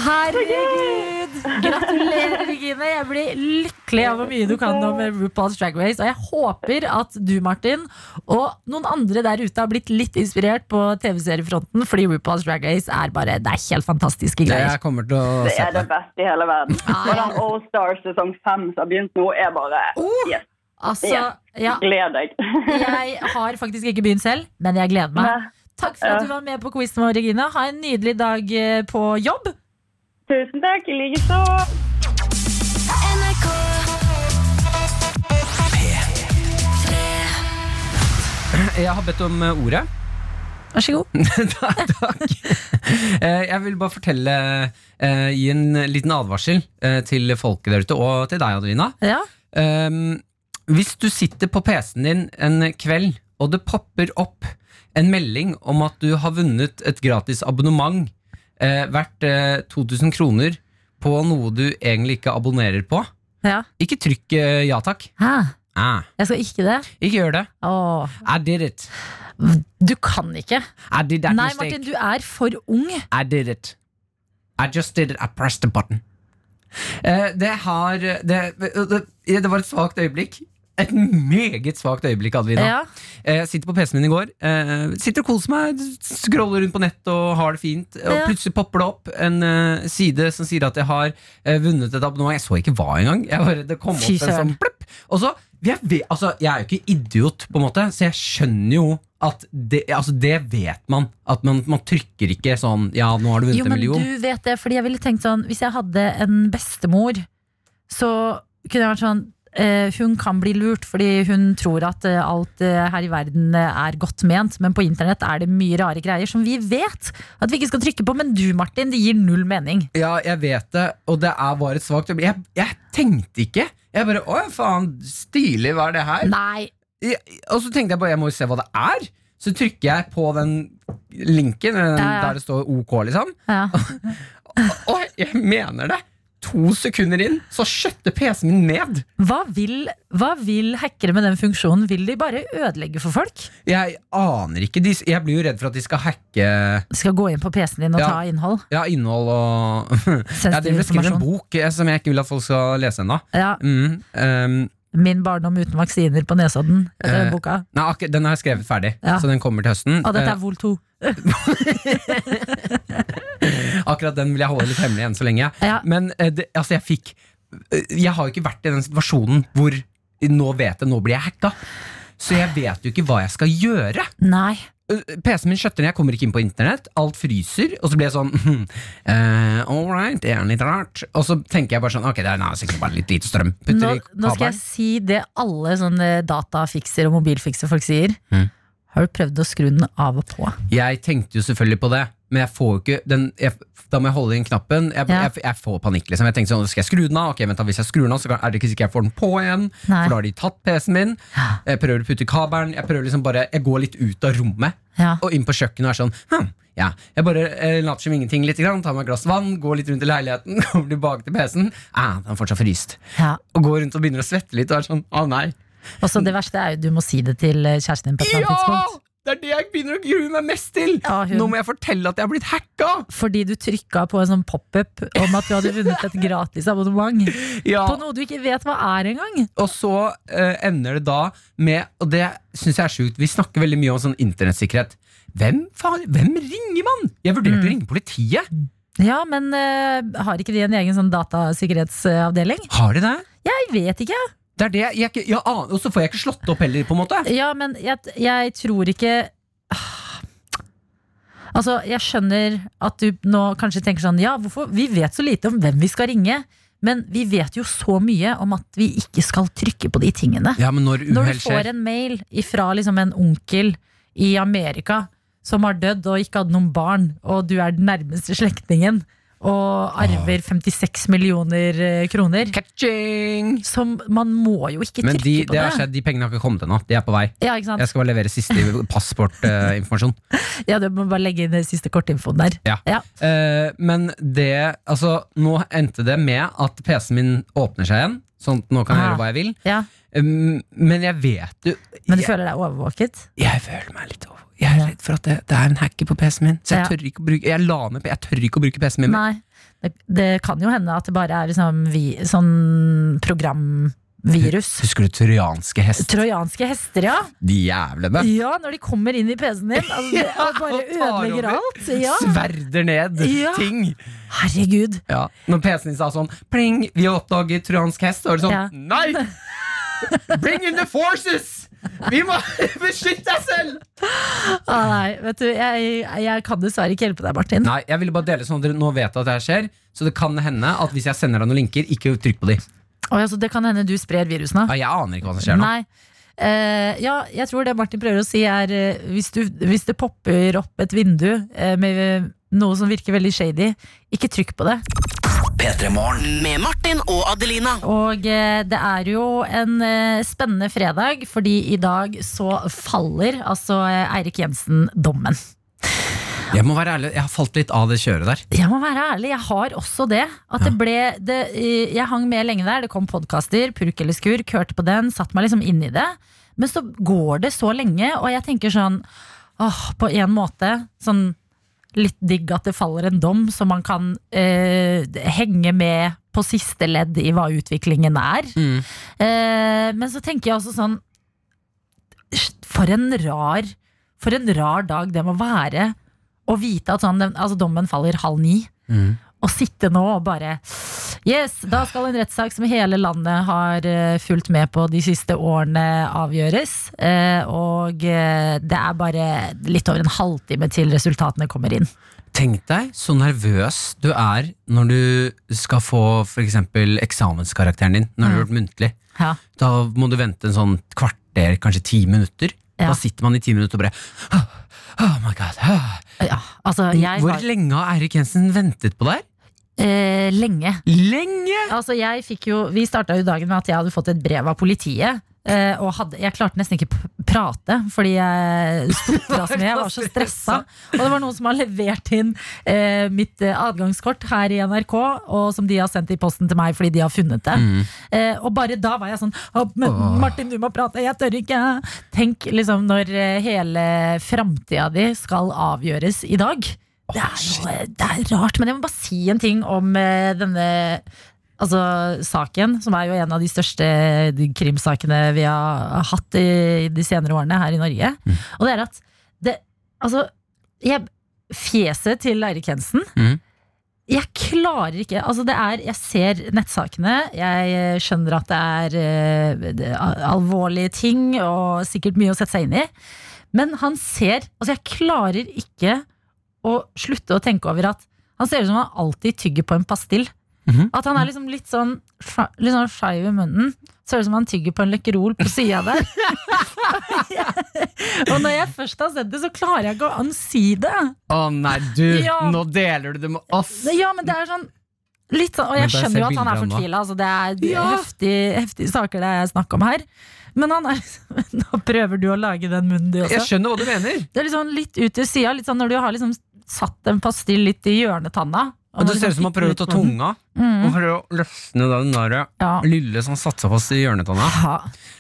Herregud! Gratulerer, Regine. Jeg blir lykkelig av hvor mye du kan om RuPaul's Drag Race. Og jeg håper at du, Martin, og noen andre der ute har blitt litt inspirert på TV-seriefronten, fordi RuPaul's Drag Race er bare Det er helt fantastiske Det greier. jeg kommer til å Det er det beste i hele verden. Og den All Stars sesong fem som har begynt nå, er bare Yes, Altså, Ja. ja, gled deg. jeg har faktisk ikke begynt selv, men jeg gleder meg. Takk for at du var med på quizen vår, Regine. Ha en nydelig dag eh, på jobb. Tusen takk, i likeså. Jeg har bedt om eh, ordet. Vær så god. Takk. takk. Jeg vil bare fortelle, eh, gi en liten advarsel eh, til folket der ute, og til deg, Adelina. Ja. Um, hvis du sitter på PC-en din en kveld, og det popper opp en melding om at du har vunnet et gratis abonnement eh, verdt eh, 2000 kroner på noe du egentlig ikke abonnerer på, ja. ikke trykk eh, ja takk. Hæ? Ah, Jeg skal ikke det? ikke gjør det. Åh, I did it. du kan ikke. I did that Nei, mistake. Martin, du er for ung. I did it. I just did it. I pressed the button. Eh, det har det, det, det var et svakt øyeblikk. Et meget svakt øyeblikk, Adelina. Ja. Eh, Jeg sitter på PC-en min i går. eh, sitter og koser meg, scroller rundt på nett og har det fint. Og Ja. plutselig popper det opp en eh, side som sier at jeg har eh, vunnet et abonnement. Jeg så ikke hva engang. Jeg bare, det kom Fy opp en sånn plupp. Og så, jeg, altså, jeg er jo ikke idiot, på en måte, så jeg skjønner jo at det, altså, det vet man. At man, man trykker ikke sånn Ja, nå har du vunnet Jo, en men million. du vet det, fordi jeg ville tenkt sånn Hvis jeg hadde en bestemor, så kunne jeg vært sånn eh, hun kan bli lurt fordi hun tror at eh, alt eh, her i verden eh, er godt ment, men på internett er det mye rare greier som vi vet at vi ikke skal trykke på. Men du, Martin, det gir null mening. Ja, jeg vet det, og det er bare et svakt øyeblikk. Jeg, jeg tenkte ikke. Jeg bare Å, faen, stilig, hva er det her? Nei. Jeg, og så tenkte jeg bare, jeg må jo se hva det er. Så trykker jeg på den linken den, Ja, ja. der det står OK, liksom. Ja. Og jeg mener det! To sekunder inn, så skjøtter PC-en min ned. Hva, vil, hva vil hackere med den funksjonen? Vil de bare ødelegge for folk? Jeg aner ikke. De, jeg blir jo redd for at de skal hacke De skal gå inn på PC-en din og Ja. ta innhold? ja, innhold og Jeg driver og skriver en bok eh, som jeg ikke vil at folk skal lese ennå. Ja. Mm, ehm, Min barndom uten vaksiner på Nesodden. Eh, Den boka. nei, den har jeg skrevet ferdig, Ja. så den kommer til høsten. Og dette Eh, er Vol 2. Akkurat den vil jeg holde litt hemmelig enn så lenge. Ja. Men eh, det, altså, jeg fikk eh, Jeg har jo ikke vært i den situasjonen hvor nå vet jeg, nå blir jeg hacka. Så jeg vet jo ikke hva jeg skal gjøre. Nei. Eh, PC-en min skjøtter ned, jeg kommer ikke inn på internett. Alt fryser. Og så blir jeg sånn eh, All right, det er litt rart. Og så tenker jeg bare sånn Ok, det er sikkert bare litt lite strøm. Nå, nå skal jeg si det alle sånne datafikser og mobilfikser folk sier. Mm. Har du prøvd å skru den av og på? Jeg tenkte jo selvfølgelig på det. Men jeg får jo ikke den jeg, Da må jeg holde inn knappen. Jeg, Ja. jeg, jeg får panikk. Liksom. Jeg tenker sånn, Skal jeg skru den av? Ok, vent da, Hvis jeg skrur den av, så kan- er det ikke sikkert jeg får den på igjen. Nei. For da har de tatt PC-en min. Jeg prøver å putte i kabelen. Jeg prøver liksom bare Jeg går litt ut av rommet Ja. og inn på kjøkkenet og er sånn hm, ja. Jeg bare eh, later som ingenting litt, grann, tar meg et glass vann, går litt rundt i leiligheten, kommer tilbake til PC-en. Ah, den er fortsatt fryst. Ja. Og går rundt og begynner å svette litt og er sånn Å nei. Og så det verste er jo du må si det til eh, kjæresten din på et eller annet tidspunkt. Det er det jeg begynner å grue meg mest til! Ja, Nå må jeg fortelle at jeg har blitt hacka! Fordi du trykka på en sånn pop-up om at du hadde vunnet et gratis abonnement. Ja. På noe du ikke vet hva er engang. Og så eh, ender det da med Og det syns jeg er sjukt. Vi snakker veldig mye om sånn internettsikkerhet. Hvem, faen, hvem ringer man? Jeg vurderte Mm. å ringe politiet. Ja, men eh, har ikke de en egen sånn datasikkerhetsavdeling? Har de det? Jeg vet ikke. Det er det jeg, ikke- jeg aner, Og så får jeg ikke slått opp heller, på en måte. Ja, men jeg, jeg tror ikke Altså, jeg skjønner at du nå kanskje tenker sånn Ja, hvorfor? Vi vet så lite om hvem vi skal ringe. Men vi vet jo så mye om at vi ikke skal trykke på de tingene. Ja, men når Når uhell du får skjer en mail fra liksom en onkel i Amerika som har dødd og ikke hadde noen barn, og du er den nærmeste slektningen og arver 56 millioner eh, kroner Catching! Som Man må jo ikke Men trykke de, på det Men har skjedd, de pengene har ikke kommet ennå. De er på vei. Ja, ikke sant? Jeg skal bare levere siste passportinformasjon. Ja, du må bare legge inn den siste kortinfoen der. Ja. Ja. Uh, men det Altså, nå endte det med at PC-en min åpner seg igjen. Sånn at nå kan jeg Ah. gjøre hva jeg vil. Ja. Um, men jeg vet jo Men du jeg, føler deg overvåket? jeg føler meg litt over Jeg er redd for at det, det er en hacker på PC-en min. Så jeg tør ikke å bruke Jeg la ned Jeg tør ikke å bruke PC-en min. Nei. Det, det kan jo hende at det bare er liksom vi, sånn programvirus. Husker du trojanske hester? Trojanske hester, ja. De jævlene. Ja, når de kommer inn i PC-en din. Altså, det Ja, og bare ødelegger over. alt. Ja. Sverder ned Ja. ting. Herregud. Ja. Når PC-en din sa sånn Pling, vi har oppdaget trojansk hest, så var det sånn. Nei! Bring in the forces! Vi må beskytte deg selv! Ah, nei, vet du, jeg, jeg kan dessverre ikke hjelpe deg, Martin. Nei, jeg ville bare dele sånn at dere nå vet at det her skjer. Så det kan hende at hvis jeg sender deg noen linker, ikke trykk på de. Og altså, det kan hende du sprer virusene. Ja, jeg aner ikke hva som skjer nå. Nei. Eh, ja, jeg tror det Martin prøver å si er uh, hvis, du, hvis det popper opp et vindu uh, med noe som virker veldig shady, ikke trykk på det. P3 Morgen. Med Martin og Adelina. Og eh, det er jo en eh, spennende fredag, fordi i dag så faller altså eh, Eirik Jensen dommen. Jeg må være ærlig, jeg har falt litt av det kjøret der. Jeg må være ærlig, jeg har også det. At det ble det, Jeg hang med lenge der. Det kom podkaster, purk eller skurk, hørte på den, satte meg liksom inn i det. Men så går det så lenge, og jeg tenker sånn åh, På en måte sånn litt digg at det faller en dom, som man kan eh, henge med på siste ledd i hva utviklingen er. Eh, men så tenker jeg også sånn For en rar For en rar dag det må være å vite at sånn, altså dommen faller halv ni. Mm. Å sitte nå og bare Yes, da skal en rettssak som hele landet har eh, fulgt med på de siste årene, avgjøres. Eh, og eh, det er bare litt over en halvtime til resultatene kommer inn. Tenk deg så nervøs du er når du skal få eksempel eksamenskarakteren din når du har gjort muntlig. Ja. Da må du vente en sånn kvarter, kanskje ti minutter. Ja. Da sitter man i ti minutter og bare Oh, oh my god. ah." Ja, altså, Hvor var lenge har Eirik Jensen ventet på deg? Eh, lenge. Lenge! Altså, jeg fikk jo, vi starta jo dagen med at jeg hadde fått et brev av politiet. eh, og hadde, jeg klarte nesten ikke å prate, fordi jeg mye. Jeg var så stressa. Og det var noen som har levert inn eh, mitt eh, adgangskort her i NRK, og som de har sendt i posten til meg fordi de har funnet det. Eh, og bare da var jeg sånn men, Martin, du må prate, jeg tør ikke. Tenk liksom når eh, hele framtida di skal avgjøres i dag. Det er, jo, det er rart, men jeg må bare si en ting om eh, denne altså, saken, som er jo en av de største krimsakene vi har hatt i de senere årene her i Norge. Og det er at det, altså, jeg, fjeset til Eirik Jensen mm. Jeg klarer ikke altså det er, Jeg ser nettsakene, jeg skjønner at det er eh, alvorlige ting og sikkert mye å sette seg inn i. Men han ser Altså, jeg klarer ikke å slutte å tenke over at han ser ut som han alltid tygger på en pastill. Mhm. At han er liksom litt sånn Litt sånn skeiv i munnen. Ser ut som han tygger på en Lekkerol på sida der. Og når jeg først har sett det, så klarer jeg ikke å ansi det. Å nei, du! Ja. Nå deler du det med oss! Ja, men det er sånn Litt sånn, og jeg skjønner jo at han er fortvila. Altså det er Ja. heftige, heftige saker det er snakk om her. Men han er Nå prøver du å lage den munnen, du Jeg skjønner hva du mener. Det er sånn litt ut til sida, sånn når du har liksom satt en pastill litt i hjørnetanna. Og det ser ut som han prøver å ta tunga. Mm. Og prøver å løsne den der Ja. lille som satte seg fast i hjørnetanna. Ja,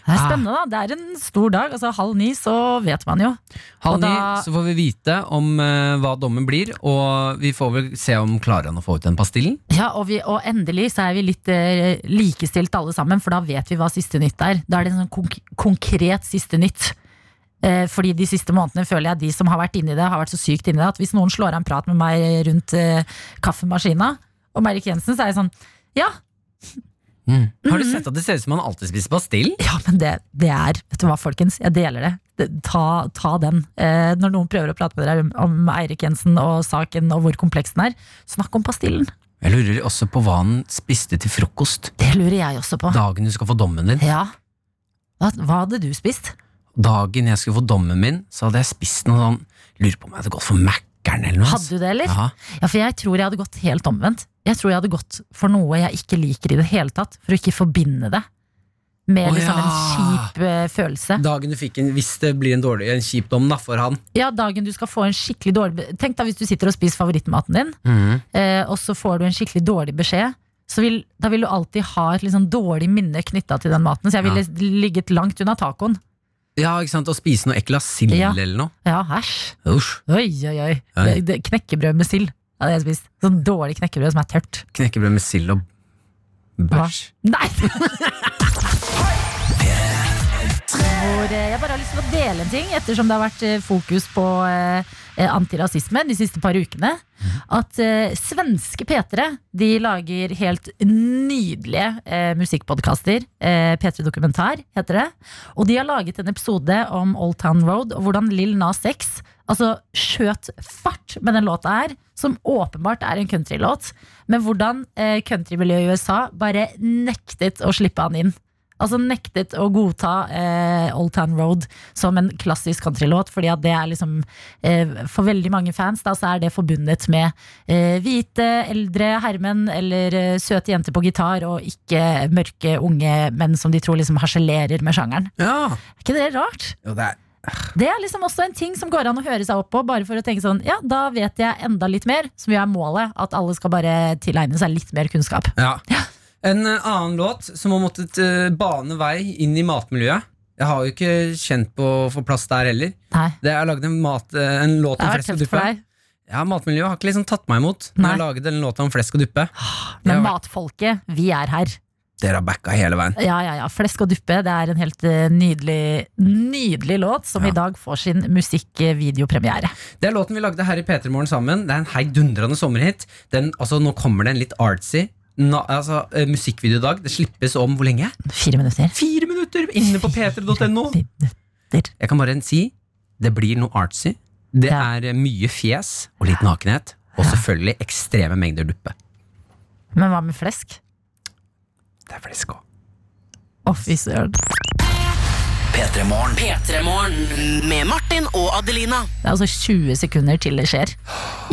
det er spennende, da. Det er en stor dag. Altså Halv ni, så vet man jo. Halv Og ni da- så får vi vite om uh, hva dommen blir, og vi får vel se om klarer han å få ut den pastillen. Ja, og, vi, og endelig så er vi litt uh, likestilt alle sammen, for da vet vi hva siste nytt er. Da er det en sånn konk konkret siste nytt. Eh, fordi de siste månedene føler jeg de som har vært inni det, har vært så sykt inni det, at hvis noen slår av en prat med meg rundt eh, kaffemaskina og Merrik Jensen, så er jeg sånn Ja, Har du sett at det ser ut som han alltid spiser pastill? ja, men det, det er Vet du hva, folkens, jeg deler det. det ta, ta den. Eh, når noen prøver å prate med dere om, om Eirik Jensen og saken og hvor kompleks den er, snakk om pastillen. Jeg lurer også på hva han spiste til frokost Det lurer jeg også på. dagen du skal få dommen din. Ja. Hva, hva hadde du spist? Dagen jeg skulle få dommen min, så hadde jeg spist noe sånn Lurer på om jeg hadde gått for Mækkern eller noe. Hadde du det, eller? Ja. Ja, for jeg tror jeg hadde gått helt omvendt. Jeg tror jeg hadde gått for noe jeg ikke liker i det hele tatt, for å ikke forbinde det med Å, liksom en ja. kjip eh, følelse. Dagen du fikk en, hvis det blir en dårlig En kjip dom da, for han. Ja, dagen du skal få en skikkelig dårlig Tenk da hvis du sitter og spiser favorittmaten din, eh, og så får du en skikkelig dårlig beskjed. Så vil, da vil du alltid ha et liksom dårlig minne knytta til den maten. Så jeg ville ligget langt unna tacoen. Ja, ikke sant, Å spise noe ekkel av sild Ja. eller noe. Ja, æsj. Usch. Oi, oi, oi. Oi. Det, det, knekkebrød med sild hadde jeg spist. Sånn dårlig knekkebrød som er tørt. Knekkebrød med sild og bæsj. Nei! Eh, jeg bare har lyst til å dele en ting, ettersom det har vært eh, fokus på eh, antirasisme de siste par ukene. At svenske P3 de lager helt nydelige eh, musikkpodkaster. Eh, P3 Dokumentar heter det. Og de har laget en episode om Old Town Road og hvordan Lill Nas X altså, skjøt fart med den låta her, som åpenbart er en countrylåt. Men hvordan eh, countrymiljøet i USA bare nektet å slippe han inn. Altså nektet å godta eh, Old Town Road som en klassisk countrylåt, fordi at det er liksom eh, For veldig mange fans da, så er det forbundet med eh, hvite, eldre herremenn eller eh, søte jenter på gitar, og ikke mørke, unge menn som de tror liksom harselerer med sjangeren. Ja. Er ikke det rart? Jo, det er Det er liksom også en ting som går an å høre seg opp på, bare for å tenke sånn, ja, da vet jeg enda litt mer, som jo er målet, at alle skal bare tilegne seg litt mer kunnskap. Ja. En eh, annen låt som har måttet eh, bane vei inn i matmiljøet. Jeg har jo ikke kjent på å få plass der heller. Nei, Det er laget en, mat, eh, en låt om flesk og duppe. Ja, Matmiljøet har ikke liksom tatt meg imot. Når jeg har laget en låt om flesk og duppe. Men vært- matfolket, vi er her. Dere har backa hele veien. Ja, ja, ja. Flesk og duppe, det er en helt nydelig, nydelig låt som Ja. i dag får sin musikkvideopremiere. Det er låten vi lagde her i P3 Morgen sammen. Det er en heidundrende sommerhit. Den, altså, nå kommer det en litt artsy na, altså, eh, musikkvideo i dag. Det slippes om hvor lenge? Fire minutter. Fire minutter inne på p3.no. Jeg kan bare si det blir noe artsy. Det Ja. er eh, mye fjes og litt nakenhet. Og selvfølgelig ekstreme mengder duppe. Men hva med flesk? Det er flesk òg. Å, fy søren. P3 Morgen. P3morgen med Martin og Adelina. Det er altså 20 sekunder til det skjer.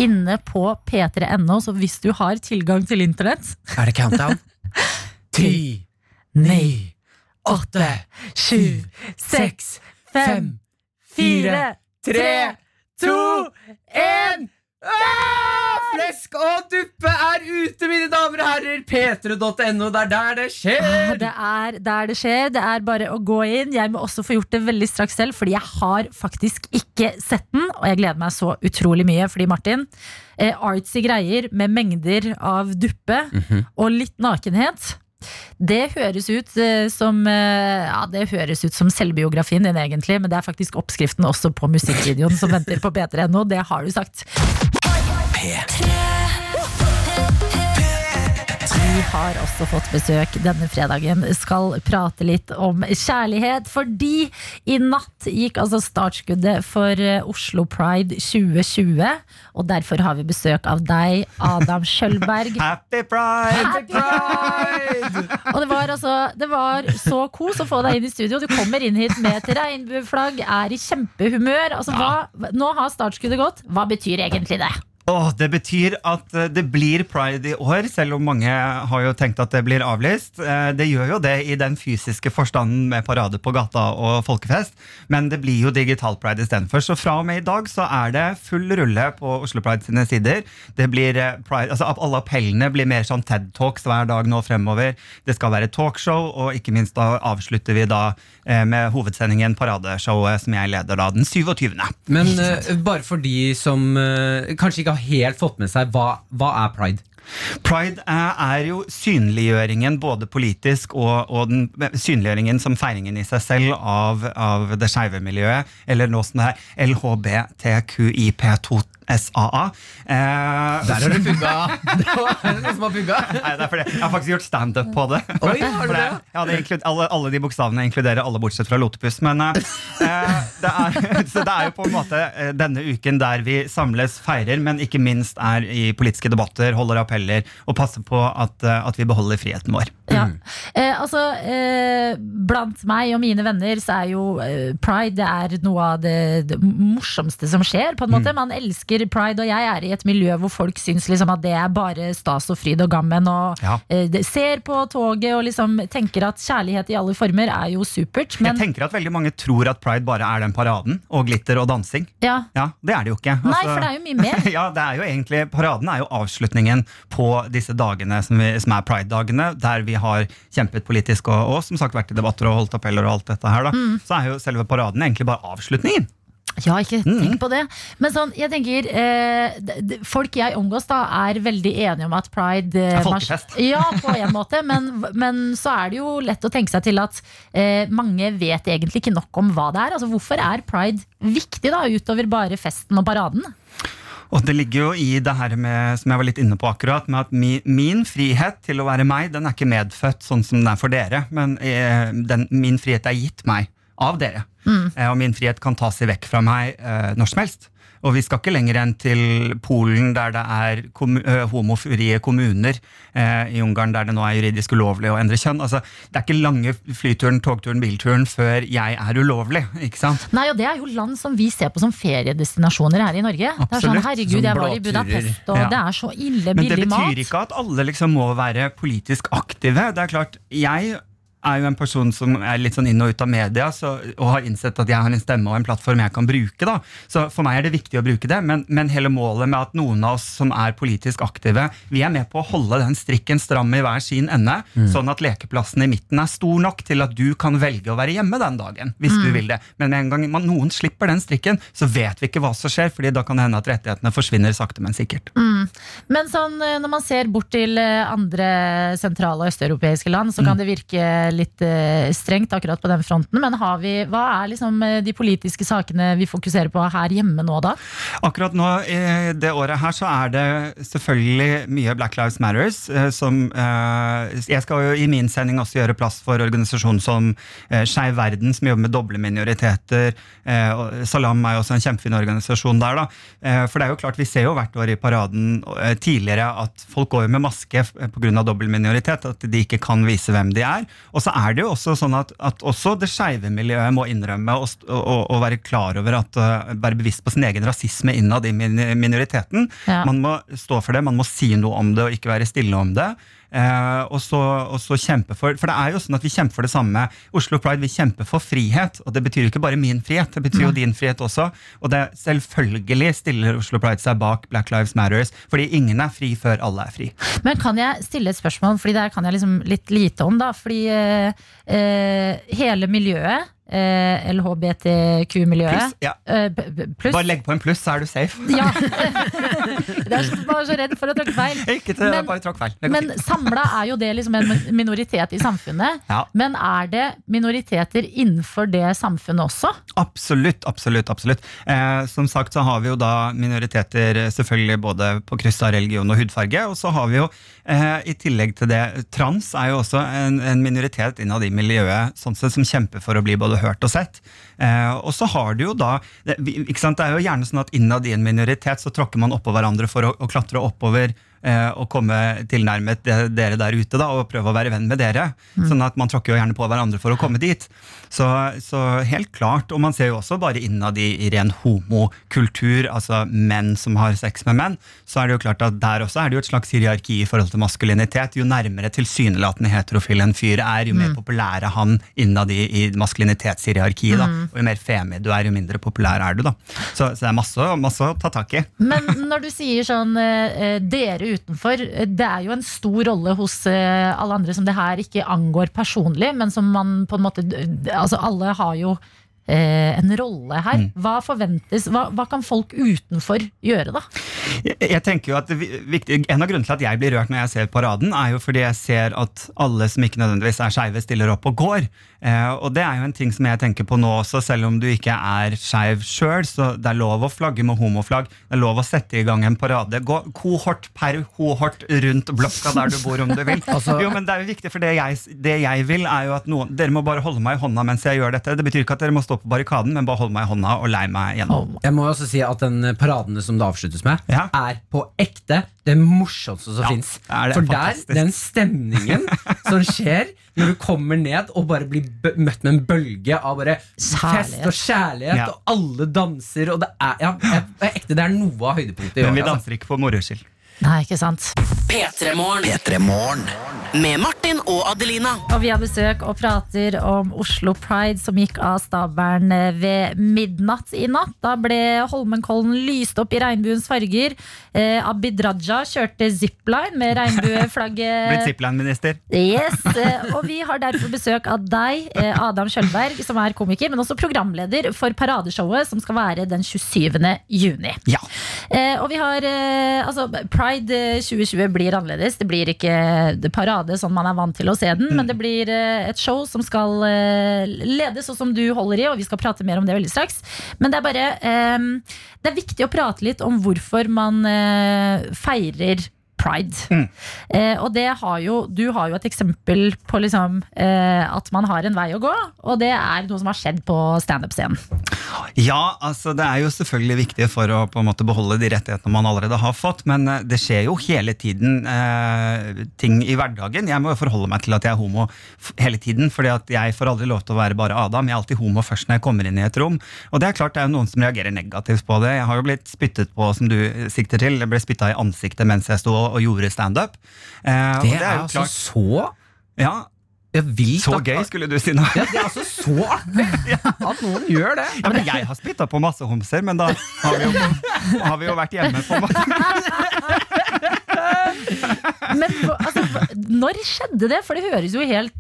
Inne på p3.no, så hvis du har tilgang til internett Er det countdown? Ti, ni, åtte, sju, seks, fem, fire, tre, to, én Flesk og duppe er ute, mine damer og herrer! P3.no, det er der det Ah, skjer! Det er der det skjer. Det er bare å gå inn. Jeg må også få gjort det veldig straks selv, fordi jeg har faktisk ikke sett den. Og jeg gleder meg så utrolig mye, fordi Martin eh, Artsy greier med mengder av duppe og litt nakenhet. Det høres ut eh, som eh, Ja, det høres ut som selvbiografien din, egentlig, men det er faktisk oppskriften også på musikkvideoen som venter på p3.no. Det har du sagt. Har også fått besøk denne fredagen. Skal prate litt om kjærlighet, fordi i natt gikk altså startskuddet for eh, Oslo Pride 2020. Og derfor har vi besøk av deg, Adam Skjølberg. Happy pride! Happy Pride! Og det var, altså, det var så kos å få deg inn i studio. Du kommer inn hit med et regnbueflagg, er i kjempehumør. Altså, hva, nå har startskuddet gått. Hva betyr egentlig det? Åh, det betyr at eh, det blir pride i år, selv om mange har jo tenkt at det blir avlyst. Eh, Det gjør jo det i den fysiske forstanden med parade på gata og folkefest, men det blir jo digital pride istedenfor. Så fra og med i dag så er det full rulle på Oslo Pride sine sider. Det blir eh, pride, altså Alle appellene blir mer sånn TED Talks hver dag nå fremover. Det skal være talkshow, og ikke minst da avslutter vi da med hovedsendingen Paradeshowet som jeg leder da den 27. Men uh, bare for de som uh, kanskje ikke har helt fått med seg, hva, hva er pride? Pride er, er jo synliggjøringen både politisk og, og den synliggjøringen som feiringen i seg selv av, av det skeive miljøet, eller nå som det er LHBTQIP2SAA. Eh, Der har du pugga! Det var noen som har pugga. Nei, det er fordi Jeg har faktisk gjort standup på det. Oi, har du det? Ja, det inklud- alle, alle de bokstavene inkluderer alle bortsett fra lotepus. Men eh, eh, det, er, så det er jo på en måte eh, denne uken der vi samles, feirer, men ikke minst er i politiske debatter, holder appeller og passer på at, eh, at vi beholder friheten vår. Ja. Eh, altså, eh, blant meg og mine venner så er jo eh, pride det er noe av det, det morsomste som skjer. på en måte. Man elsker pride, og jeg er i et miljø hvor folk syns liksom at det er bare stas og fryd og gammen. Og Ja. eh, ser på toget og liksom tenker at kjærlighet i alle former er jo supert. Men Jeg tenker at veldig mange tror at pride bare er den paraden og glitter og dansing. ja. Ja, Det er det jo ikke. Nei, Altså- for det er jo mye mer. ja, det er jo egentlig Paraden er jo avslutningen på disse dagene som, vi, som er pride-dagene, der vi har kjempet politisk og, og som sagt vært i debatter og holdt appeller og alt dette her. da. Mm. Så er jo selve paraden egentlig bare avslutningen. Ja, ikke Mm. tenk på det. Men sånn, jeg tenker eh, d- d- Folk jeg omgås, da er veldig enige om at pride eh, Er folkefest. mars- Ja, på en måte. Men, men så er det jo lett å tenke seg til at eh, mange vet egentlig ikke nok om hva det er. Altså, hvorfor er pride viktig, da, utover bare festen og paraden? Og det ligger jo i det her med, som jeg var litt inne på akkurat, med at min, min frihet til å være meg, den er ikke medfødt sånn som den er for dere, men eh, den, min frihet er gitt meg av dere. Eh, og min frihet kan tas i vekk fra meg eh, når som helst. Og vi skal ikke lenger enn til Polen, der det er kommu- eh, homofrie kommuner. Eh, I Ungarn, der det nå er juridisk ulovlig å endre kjønn. Altså, det er ikke lange flyturen, togturen, bilturen før jeg er ulovlig. ikke sant? Nei, og Det er jo land som vi ser på som feriedestinasjoner her i Norge. Det er sånn, herregud, jeg var i. Budapest, og Ja. det er så ille billig mat. Men det betyr mat. ikke at alle liksom må være politisk aktive. Det er klart, jeg er jo en person som er litt sånn inn og ut av media så, og har innsett at jeg har en stemme og en plattform jeg kan bruke. da. Så For meg er det viktig å bruke det, men, men hele målet med at noen av oss som er politisk aktive, vi er med på å holde den strikken stram i hver sin ende, sånn at lekeplassen i midten er stor nok til at du kan velge å være hjemme den dagen. hvis du vil det. Men med en gang man, noen slipper den strikken, så vet vi ikke hva som skjer, fordi da kan det hende at rettighetene forsvinner sakte, men sikkert. Men sånn, eh, når man ser bort til eh, andre sentrale og østeuropeiske land, så kan det virke litt eh, strengt akkurat på den fronten. Men vi, hva er liksom eh, de politiske sakene vi fokuserer på her hjemme nå, da? Akkurat nå i det året her så er det selvfølgelig mye Black Lives Matters. eh, Som, eh, jeg skal jo i min sending også gjøre plass for organisasjonen som eh, Skeiv Verden, som jobber med doble minoriteter. eh, Salam er jo også en kjempefin organisasjon der. da. Eh, For det er jo klart, vi ser jo hvert år i paraden eh, tidligere at folk går med maske pga. dobbel minoritet, at de ikke kan vise hvem de er. Og så er det jo også sånn at, at også det skeive miljøet må innrømme og, og, og være klar over at uh, være bevisst på sin egen rasisme innad i min minoriteten. Ja. Man må stå for det, man må si noe om det og ikke være stille om det. Eh, og, så, og så kjempe for For det er jo sånn at vi kjemper for det samme. Oslo Pride vil kjempe for frihet, og det betyr jo ikke bare min frihet, det betyr jo din frihet også. Og det selvfølgelig stiller Oslo Pride seg bak Black Lives Matters, fordi ingen er fri før alle er fri. Men kan jeg stille et spørsmål, fordi det kan jeg liksom litt lite om, da. Fordi eh, eh, hele miljøet, eh, LHBTQ-miljøet Pluss, ja. eh, pluss Bare legg på en pluss, så er du safe. Ja. Det er bare så redd for å tråkke feil. Ikke til Men- bare tråkk feil. Men samla er jo det liksom en minoritet i samfunnet. Ja. Men er det minoriteter innenfor det samfunnet også? Absolutt, absolutt. absolutt. Eh, som sagt så har vi jo da minoriteter eh, selvfølgelig både på kryss av religion og hudfarge. Og så har vi jo eh, i tillegg til det Trans er jo også en, en minoritet innad i miljøet sånn sett, som kjemper for å bli både hørt og sett. Eh, og så har du jo da det, ikke sant, det er jo gjerne sånn at innad i en minoritet så tråkker man oppå hverandre for å, å klatre oppover. Eh, Og komme tilnærmet de- dere der ute da, og prøve å være venn med dere. Sånn at Man tråkker jo gjerne på hverandre for å komme dit. Så, så helt klart, og man ser jo også bare innad i, i ren homokultur, altså menn som har sex med menn, så er det jo klart at der også er det jo et slags hierarki i forhold til maskulinitet. Jo nærmere tilsynelatende heterofil en fyr er, jo mer populær er han innad i, i maskulinitetshierarkiet. da, Og jo mer femi du er, jo mindre populær er du. da. Så, så det er masse, masse å ta tak i. Men når du sier sånn eh, utenfor, det er jo en stor rolle hos eh, alle andre som det her ikke angår personlig, men som man på en måte Altså alle har jo en rolle her. Hva forventes? Hva, hva kan folk utenfor gjøre, da? Jeg, jeg tenker jo at viktig, En av grunnene til at jeg blir rørt når jeg ser paraden, er jo fordi jeg ser at alle som ikke nødvendigvis er skeive, stiller opp og går. Eh, og det er jo en ting som jeg tenker på nå også, selv om du ikke er skeiv sjøl. Så det er lov å flagge med homoflagg. Det er lov å sette i gang en parade. Gå kohort per kohort rundt blokka der du bor, om du vil. jo, men det er jo viktig, for det jeg, det jeg vil, er jo at noen Dere må bare holde meg i hånda mens jeg gjør dette. Det betyr ikke at dere må stå på barrikaden, men bare hold meg i hånda og lei meg gjennom. Jeg må også si at den paradene som det avsluttes med, Ja. er på ekte det morsomste som Ja, er For der, den stemningen som skjer når du kommer ned og bare blir møtt med en bølge av bare fest og kjærlighet, Ja. og alle danser, og det er, ja, jeg- det er ekte, det er noe av høydepunktet i Men vi. Altså. danser ikke for moro skyld. Nei, ikke sant? P3morgen. Med Martin og Adelina. Og vi har besøk og prater om Oslo Pride som gikk av stabelen ved midnatt i natt. Da ble Holmenkollen lyst opp i regnbuens farger. Eh, Abid Raja kjørte zipline med Blitt regnbueflagget. Zipline-minister. Yes, eh, og vi har derfor besøk av deg, eh, Adam Kjølberg, som er komiker, men også programleder for paradeshowet som skal være den 27. juni. Ja. Eh, og vi har eh, altså, Pride eh, 2020 blir annerledes. Det blir ikke det parade sånn man er vant til å se den, men det blir eh, et show som skal eh, ledes, og som du holder i, og vi skal prate mer om det veldig straks. Men det er bare eh, Det er viktig å prate litt om hvorfor man eh, feirer pride. Eh, og det har jo, du har jo et eksempel på liksom, eh, at man har en vei å gå, og det er noe som har skjedd på standup-scenen. Ja, altså det er jo selvfølgelig viktig for å på en måte beholde de rettighetene man allerede har fått, men eh, det skjer jo hele tiden eh, ting i hverdagen. Jeg må jo forholde meg til at jeg er homo hele tiden, fordi at jeg får aldri lov til å være bare Adam. Jeg er alltid homo først når jeg kommer inn i et rom. Og det er klart det er jo noen som reagerer negativt på det. Jeg har jo blitt spyttet på, som du sikter til. Jeg ble spytta i ansiktet mens jeg sto og gjorde standup. Eh, det, Det er jo altså klart- så ja, vilt. så gøy, skulle du si nå. Ja, det er altså så artig at noen gjør det. Ja, men Jeg har spytta på masse homser, men da har vi jo, har vi jo vært hjemme på en. Men altså, når skjedde det? For det høres jo helt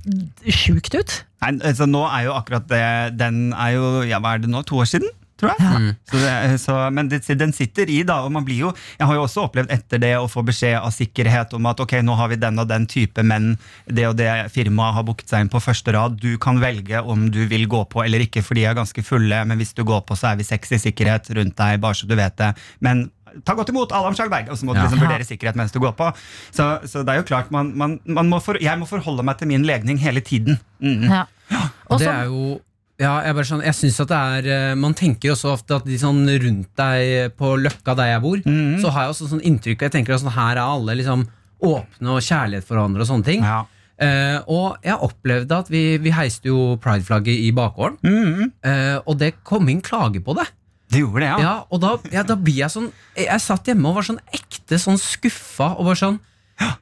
sjukt ut. Nei, altså Nå er jo akkurat det Den er jo, ja, hva er det nå, to år siden? Tror jeg. Så det, så, men det, den sitter i, da. Og man blir jo Jeg har jo også opplevd etter det å få beskjed av sikkerhet om at ok, nå har vi den og den type menn, det og det firmaet har booket seg inn på første rad. Du kan velge om du vil gå på eller ikke, for de er ganske fulle, men hvis du går på, så er vi seks i sikkerhet rundt deg, bare så du vet det. Men ta godt imot Adam Skjalberg, og så må du Ja. liksom vurdere sikkerhet mens du går på. Så, så det er jo klart, man, man, man må for, jeg må forholde meg til min legning hele tiden. Mm. Ja. Og det så- er jo ja, jeg, bare sånn, jeg synes at det er eh, Man tenker jo så ofte at de sånn rundt deg på Løkka der jeg bor, Mhm. så har jeg også sånn inntrykk Jeg tenker at sånn, her er alle liksom åpne og kjærlighet for hverandre og sånne ting. Ja. Eh, og jeg opplevde at vi, vi heiste jo prideflagget i bakgården, Mhm. eh, og det kom inn klage på det. Det gjorde det, ja. Ja, og da, ja, da blir jeg sånn Jeg satt hjemme og var sånn ekte sånn skuffa og var sånn Ja.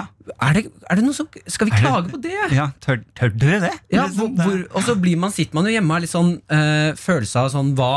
Er, det, er det noe som Skal vi klage på det? Ja, tør, tør dere det? Ja, Liksom, hvor, hvor, og så blir man, sitter man jo hjemme og har litt sånn eh, følelse av sånn hva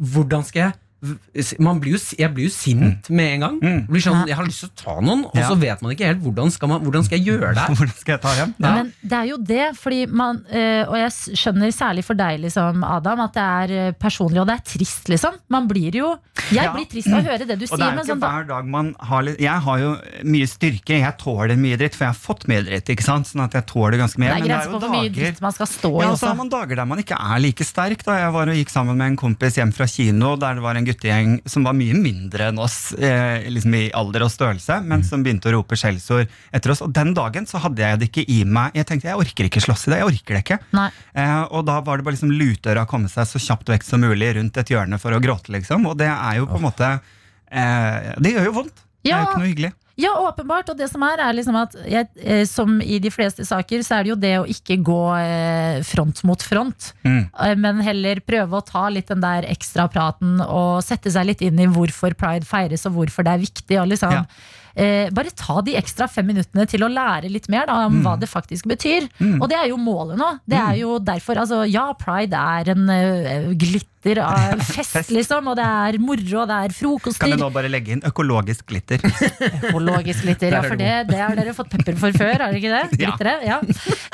Hvordan skal jeg blir jo, Jeg blir jo sint med en gang. Mm. Blir sånn, Jeg har lyst til å ta noen, og Ja. så vet man ikke helt hvordan skal, man, hvordan skal jeg gjøre det. Hvordan skal jeg ta dem? Ja. Men det er jo det, fordi man eh, Og jeg skjønner særlig for deg, liksom, Adam, at det er eh, personlig, og det er trist, liksom. Man blir jo Jeg Ja. blir trist av å høre det du Og sier, det er ikke sånn hver dag man har litt Jeg har jo mye styrke, jeg tåler mye dritt, for jeg har fått mye dritt. ikke sant? Sånn at jeg tåler ganske mye. det er men grenser for hvor mye dritt man skal stå i Ja, og så har man dager der man ikke er like sterk. Da. Jeg var og gikk sammen med en kompis hjem fra kino der det var en guttegjeng som var mye mindre enn oss eh, liksom i alder og størrelse, men som begynte å rope skjellsord etter oss. Og den dagen så hadde jeg det ikke i meg. Jeg tenkte jeg orker ikke slåss i det. jeg orker det ikke. Eh, og da var det bare liksom lutdøra å komme seg så kjapt vekk som mulig rundt et hjørne for å gråte, liksom. Og det er jo på en måte eh, Det gjør jo vondt. Det er jo ikke noe hyggelig. Ja, åpenbart. Og det som er, er liksom at jeg, eh, som i de fleste saker, så er det jo det å ikke gå eh, front mot front. Mm. Eh, Men heller prøve å ta litt den der ekstra praten og sette seg litt inn i hvorfor pride feires, og hvorfor det er viktig. Og liksom, Ja. Eh, bare ta de ekstra fem minuttene til å lære litt mer da, om hva det faktisk betyr. Mm. Og det er jo målet nå. Det er jo derfor, altså, ja, pride er en uh, glitter av fest, Fest. liksom. Og det er moro, og det er Kan frokoster. jeg nå bare legge inn økologisk glitter? Økologisk glitter, ja, for det, det har dere fått pepper for før, har dere ikke det? Ja. Ja.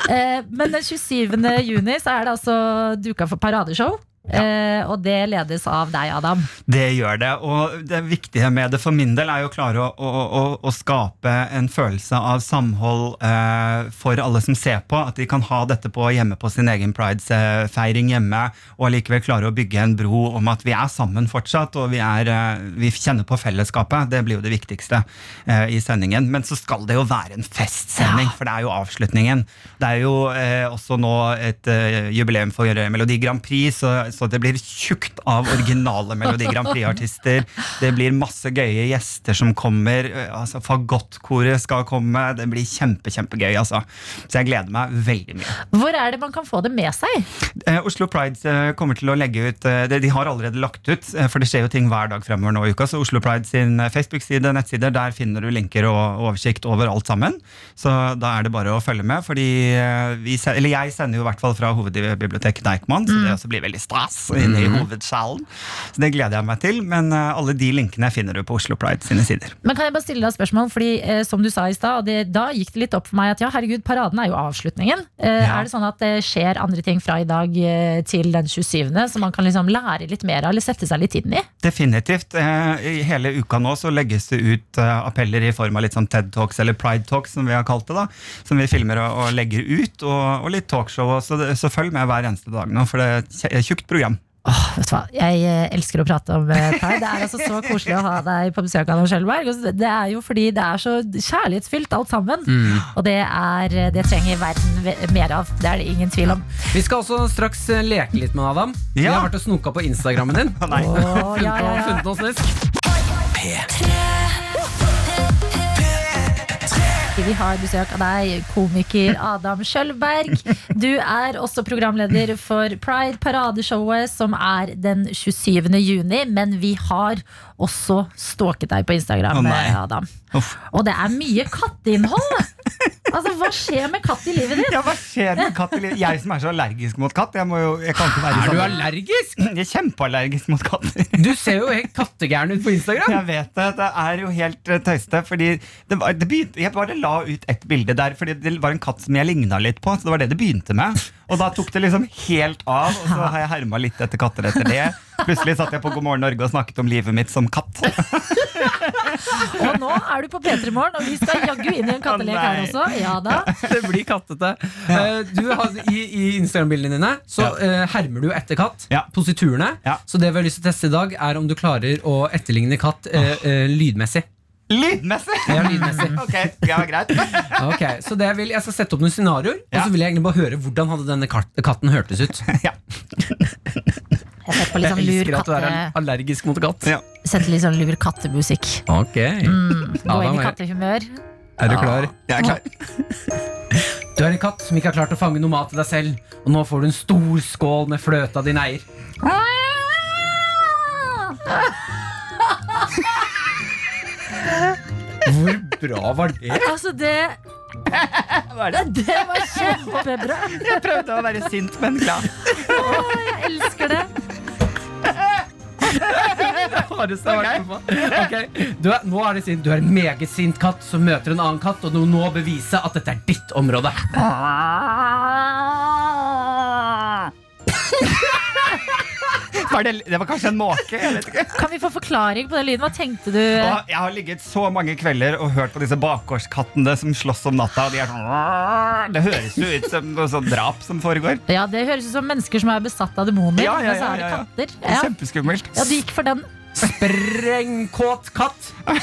Eh, men den 27. juni så er det altså duka for paradeshow. Eh, og det ledes av deg, Adam. Det gjør det, og det viktige med det for min del er jo å klare å, å, å, å skape en følelse av samhold eh, for alle som ser på. At de kan ha dette på hjemme på sin egen pridesfeiring hjemme, og allikevel klare å bygge en bro om at vi er sammen fortsatt, og vi, er, eh, vi kjenner på fellesskapet. Det blir jo det viktigste eh, i sendingen. Men så skal det jo være en festsending, for det er jo avslutningen. Det er jo eh, også nå et eh, jubileum for Melodi Grand Prix, så, så det blir tjukt av originale Melodi Grand Prix-artister. Det blir masse gøye gjester som kommer. altså Fagottkoret skal komme. Det blir kjempe, kjempegøy, altså. Så jeg gleder meg veldig mye. Hvor er det man kan få det med seg? Eh, Oslo Pride eh, kommer til å legge ut eh, De har allerede lagt ut, eh, for det skjer jo ting hver dag fremover nå i uka. Så Oslo Pride sin eh, Facebook-side, nettsider, der finner du linker og oversikt over alt sammen. Så da er det bare å følge med, fordi vi, eller jeg sender jo i hvert fall fra hovedbiblioteket Deichman, så det også blir veldig stas inne i hovedsalen. Så det gleder jeg meg til. Men eh, alle de linkene finner du på Oslo Pride sine sider. Men kan jeg bare stille deg et spørsmål? Fordi eh, som du sa i stad, da gikk det litt opp for meg at ja, herregud, paraden er jo avslutningen. Eh, Ja. Er det sånn at det skjer andre ting fra i dag eh, til den 27., som man kan liksom lære litt mer av, eller sette seg litt inn i? Definitivt. Eh, I hele uka nå så legges det ut eh, appeller i form av litt sånn TED Talks, eller Pride Talks, som vi har kalt det. da, Som vi filmer og, og legger ut, og, og litt talkshow. Så, så følg med hver eneste dag nå, for det er tjukt tjukt program. Åh, vet du hva? Jeg eh, elsker å prate om eh, Pride. Det er altså så koselig å ha deg på besøk av Skjølberg. Og Det er jo fordi det er så kjærlighetsfylt alt sammen. Og det, er, eh, det trenger verden ve- mer av. Det er det ingen tvil om. Vi skal også straks eh, leke litt med Adam. Vi Ja. har vært og snoka på Instagrammen din. Å, ja, ja, ja. Funnet noe snusk. Vi har besøk av deg, komiker Adam Skjølberg. Du er også programleder for Pride paradeshowet, som er den 27. juni. Men vi har også stalket deg på Instagram, oh. Adam. Uff. Og det er mye katteinnhold! Altså, Hva skjer med katt i livet ditt? Ja, hva skjer med katt i livet? Jeg som er så allergisk mot katt. Jeg, må jo, jeg kan ikke være Er du sånn. allergisk? Jeg er kjempeallergisk mot katter. Du ser jo helt kattegæren ut på Instagram. Jeg vet det. Det er jo helt uh, tøyste. Fordi det var, det begynte, jeg bare la ut et bilde der, fordi det var en katt som jeg ligna litt på. Så det var det det begynte med. Og da tok det liksom helt av, og så har jeg herma litt etter katter etter det. Plutselig satt jeg på God morgen Norge og snakket om livet mitt som katt. Og nå er du på P3 Morgen, og vi skal jaggu inn i en kattelek her også. Ja da. Det blir kattete. Eh, Du har, I i Instagram-bildene dine Så ja. hermer du etter katt. Ja. Positurene. Ja. Så det vi har lyst til å teste i dag, er om du klarer å etterligne katt oh. eh, lydmessig. Lydmessig! Ja, lydmessig. Ok, ja, greit. Ok, så det jeg, vil, jeg skal sette opp noen scenarioer, og så vil jeg egentlig bare høre hvordan hadde denne katten hørtes ut. Ja. Jeg setter på litt sånn Jeg lur elsker at du er katte allergisk mot katt. Ja. Setter litt sånn lur kattemusikk. Ok, Mm, gå inn i kattehumør. Er du klar? Jeg er klar. Du er en katt som ikke har klart å fange noe mat til deg selv, og nå får du en stor skål med fløte av din eier. Hvor bra var det? Altså, det Det var kjempebra! Jeg prøvde å være sint, men glad. Å, jeg elsker det. Rareste jeg har vært på. Ok, du er, nå er det sint. Du er en meget sint katt som møter en annen katt, og du må nå bevise at dette er ditt område. Var det, det var kanskje en måke? Jeg vet ikke. Kan vi få forklaring på den lyden? Hva tenkte du? Og jeg har ligget så mange kvelder og hørt på disse bakgårdskattene som slåss om natta. Og de er sånn Det høres jo ut som noe sånn drap som foregår. Ja, Det høres ut som mennesker som er besatt av demoner. Ja, ja, ja, ja, ja. katter. Det er Ja. Kjempeskummelt. ja, du gikk for den. Sprengkåt katt.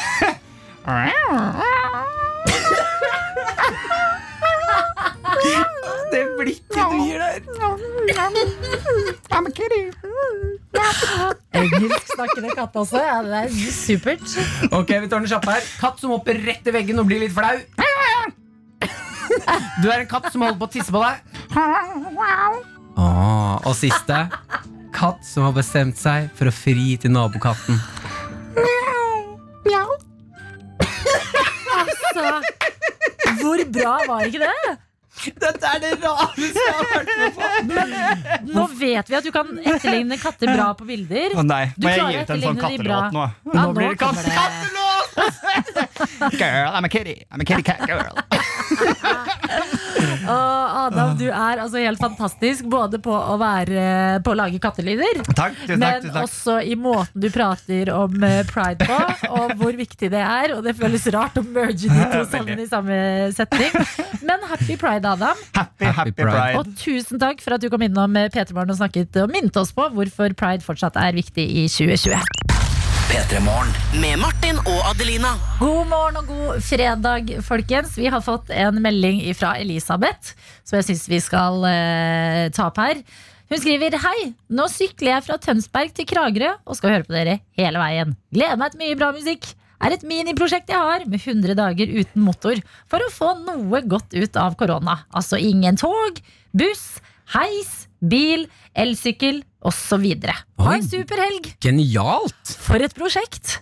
Det blikket du gir der. I'm a kitty. Engelsksnakkende katt også. Ja, det er supert. Ok, vi tar den kjappe her. Katt som hopper rett i veggen og blir litt flau. Du er en katt som holder på å tisse på deg. Åh, og siste. Katt som har bestemt seg for å fri til nabokatten. Altså, hvor bra var ikke det? Dette er det rareste jeg har vært med på. Nå vet vi at du kan etterligne katter bra på bilder. Å nei, Du må jeg gi ut en sånn bra. kattelåt nå? Ja, Nå blir det kattelåt! Girl, I'm a kitty. I'm a kitty cat girl. Å, Adam, du er altså helt fantastisk, både på å være På å lage kattelyder. Takk, takk, Men takk. også i måten du prater om eh, pride på, og hvor viktig det er. Og det føles rart å merge de to sammen i samme setning. Men happy pride, Adam. Happy, happy pride. Og tusen takk for at du kom innom eh, P3 Morgen og snakket og minnet oss på hvorfor pride fortsatt er viktig i 2020. P3 Morgen. Med Martin og Adelina. God morgen og god fredag, folkens. Vi har fått en melding fra Elisabeth, som jeg syns vi skal eh, ta opp her. Hun skriver Hei, nå sykler jeg fra Tønsberg til Kragerø og skal høre på dere hele veien. Gleder meg til mye bra musikk. Er et miniprosjekt jeg har med 100 dager uten motor for å få noe godt ut av korona. Altså ingen tog, buss, heis, bil, elsykkel osv. Ha en superhelg! Genialt! For et prosjekt!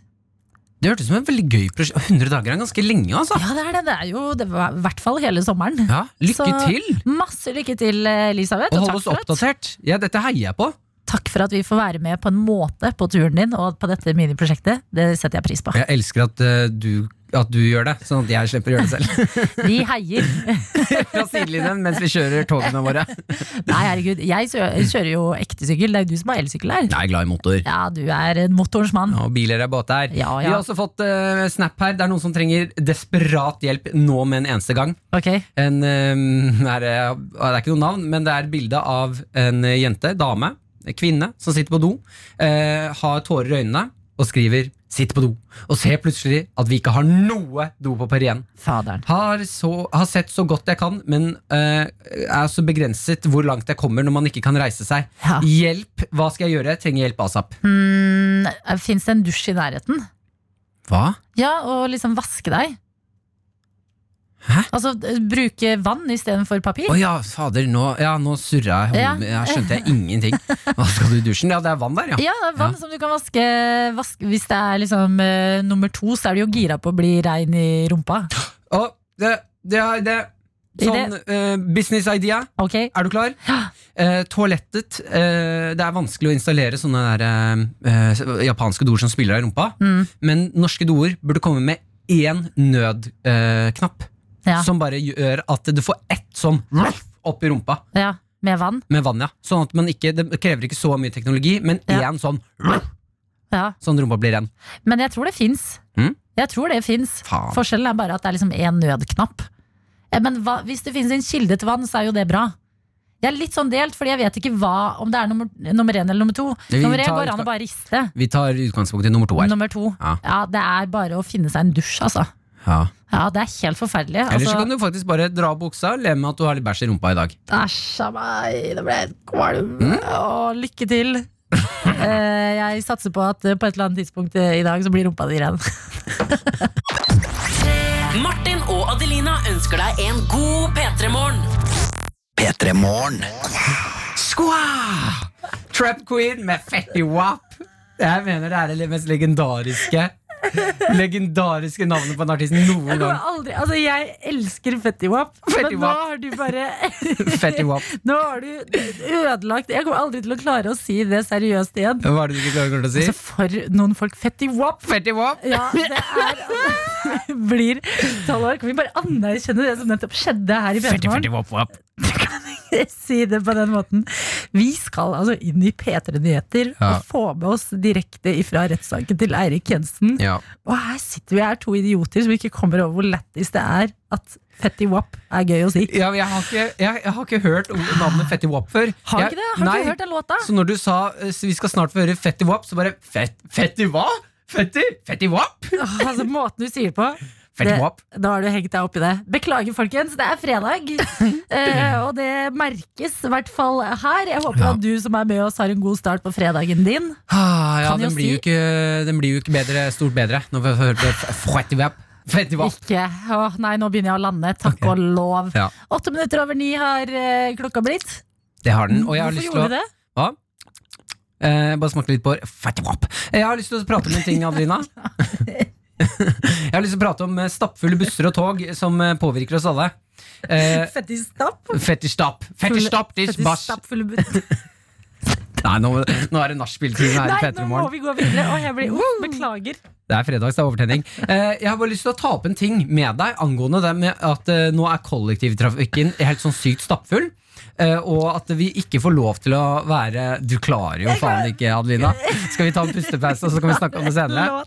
Det hørtes ut som en veldig gøy prosjekt. 100 dager er ganske lenge, altså. Ja, det er det. Det er jo det var, i hvert fall hele sommeren. Ja, lykke Så- til! Masse lykke til, Elisabeth. Og Og hold oss oppdatert. Ja, dette heier jeg på. takk for at vi får være med på en måte på turen din og på dette miniprosjektet. Det setter jeg pris på. Jeg elsker at, uh, du, at du gjør det, sånn at jeg slipper å gjøre det selv. Vi heier. Fra sidelinjen mens vi kjører togene våre. Nei, herregud. Jeg kjører jo ekte sykkel. Det er jo du som har elsykkel her. Jeg er glad i motor. Ja, du er en motorens mann. Og biler er båter. Ja, Vi har også fått uh, snap her. Det er noen som trenger desperat hjelp nå med en eneste gang. Okay. En, eh, er, det er ikke noe navn, men det er bilde av en jente, dame, kvinne, som sitter på do, uh, har tårer i øynene og skriver 'sitter på do', og ser plutselig at vi ikke har noe dopapir igjen. faderen. Har, så, har sett så godt jeg kan, men eh, er så begrenset hvor langt jeg kommer når man ikke kan reise seg. Ja. Hjelp! Hva skal jeg gjøre? Jeg trenger hjelp asap. Mm, Fins det en dusj i nærheten? Hva? Ja, og liksom vaske deg. Hæ? Altså eh, bruke vann istedenfor papir. Å ja, fader, nå, ja, nå surra jeg. Ja. Jeg skjønte jeg ingenting. Hva skal du i dusjen? Ja, det er vann der, ja. Ja, det er vann Ja. som du kan vaske, vaske Hvis det er liksom uh, nummer to, så er du jo gira på å bli rein i rumpa. Og det, det er det. Sånn uh, business idea. Okay. Er du klar? Uh, toalettet. Uh, det er vanskelig å installere sånne der, japanske doer som spiller deg i rumpa. Mm. Men norske doer burde komme med én nødknapp. Ja. Som bare gjør at du får ett sånn opp i rumpa ja, med vann. med vann. ja Sånn at man ikke, Det krever ikke så mye teknologi, men Ja. én sånn Ja. Sånn rumpa blir ren. Men jeg tror det fins. Mm? Jeg tror det fins. Forskjellen er bare at det er liksom én nødknapp. Eh, Men hva, hvis det finnes en kilde til vann, så er jo det bra. Jeg er litt sånn delt, fordi jeg vet ikke hva om det er nummer, nummer én eller nummer to. Vi Nummer én går an å bare riste. Vi tar utgangspunkt i nummer to her. Nummer to. Ja. Ja, det er bare å finne seg en dusj, altså. Ja. Ja, det er helt forferdelig. Eller så Altså, kan du faktisk bare dra av buksa og le med at du har litt bæsj i rumpa i dag. Æsj a meg, det ble helt kvalm. Mm. Å, lykke til. Eh, jeg satser på at eh, på et eller annet tidspunkt eh, i dag så blir rumpa di ren. Martin og Adelina ønsker deg en god P3-morgen. P3 Morgen. Skwa! Trap Queen med Fetty Wap. Jeg mener det er det mest legendariske Legendariske navnet på en artist noen gang. aldri, altså jeg elsker Fetty Wap, men nå har du bare Fetty Wap. Nå har du ødelagt Jeg kommer aldri til å klare å si det seriøst igjen. Hva er det du ikke klarer å si? Altså For noen folk Fetty Wap. Fetty Wap. Ja, det er Blir. Kan vi bare anerkjenne det som nettopp skjedde her i Fetty, P3 fetty, wap, wap. si det på den måten. Vi skal altså inn i P3 Nyheter Ja. og få med oss direkte ifra rettssaken til Eirik Jensen. Ja. Og her sitter vi her to idioter som ikke kommer over hvor lættis det er at Fetty Wap er gøy å si. Ja, jeg, har ikke, jeg, jeg har ikke hørt navnet Fetty Wap før. Har ikke det? Har nei, ikke hørt den låta? Så når du sa eh, vi skal snart få høre Fetty Wap, så bare Fet, Fetty hva? Fetty? Fetty Wap? Altså Måten du sier det på det, Wap. Da har du hengt deg opp i det. Beklager, folkens. Det er fredag. eh, og det merkes i hvert fall her. Jeg håper Ja. at du som er med oss, har en god start på fredagen din. Ah, ja, Kan den blir, si- ikke, den blir jo ikke bedre, stort bedre når vi hører høre på Wap. Ikke Åh, Nei, nå begynner jeg å lande. Takk og lov. Ja. Åtte minutter over ni har eh, klokka blitt. Det har den. Og jeg har Hvorfor lyst til å det? Hva? Eh, bare smake litt på Fetty Jeg har lyst til å prate om en ting, Adelina. jeg har lyst til å prate om eh, stappfulle busser og tog som eh, påvirker oss alle. Eh, Fettistapp? Fetty stapp. Fetty stapp, this Fetty stappfulle butt. Nei, nå, nå er det nachspiel-time her i Nei, P3 nå må vi gå videre. Og jeg blir, uff, beklager. Det er fredags, det er overtenning. Eh, jeg har bare lyst til å ta opp en ting med deg angående det med at eh, nå er kollektivtrafikken helt sånn sykt stappfull. eh, og at vi ikke får lov til å være Du klarer jo faen ikke, Adelina. Skal vi ta en pustepause, og så kan vi snakke om det senere?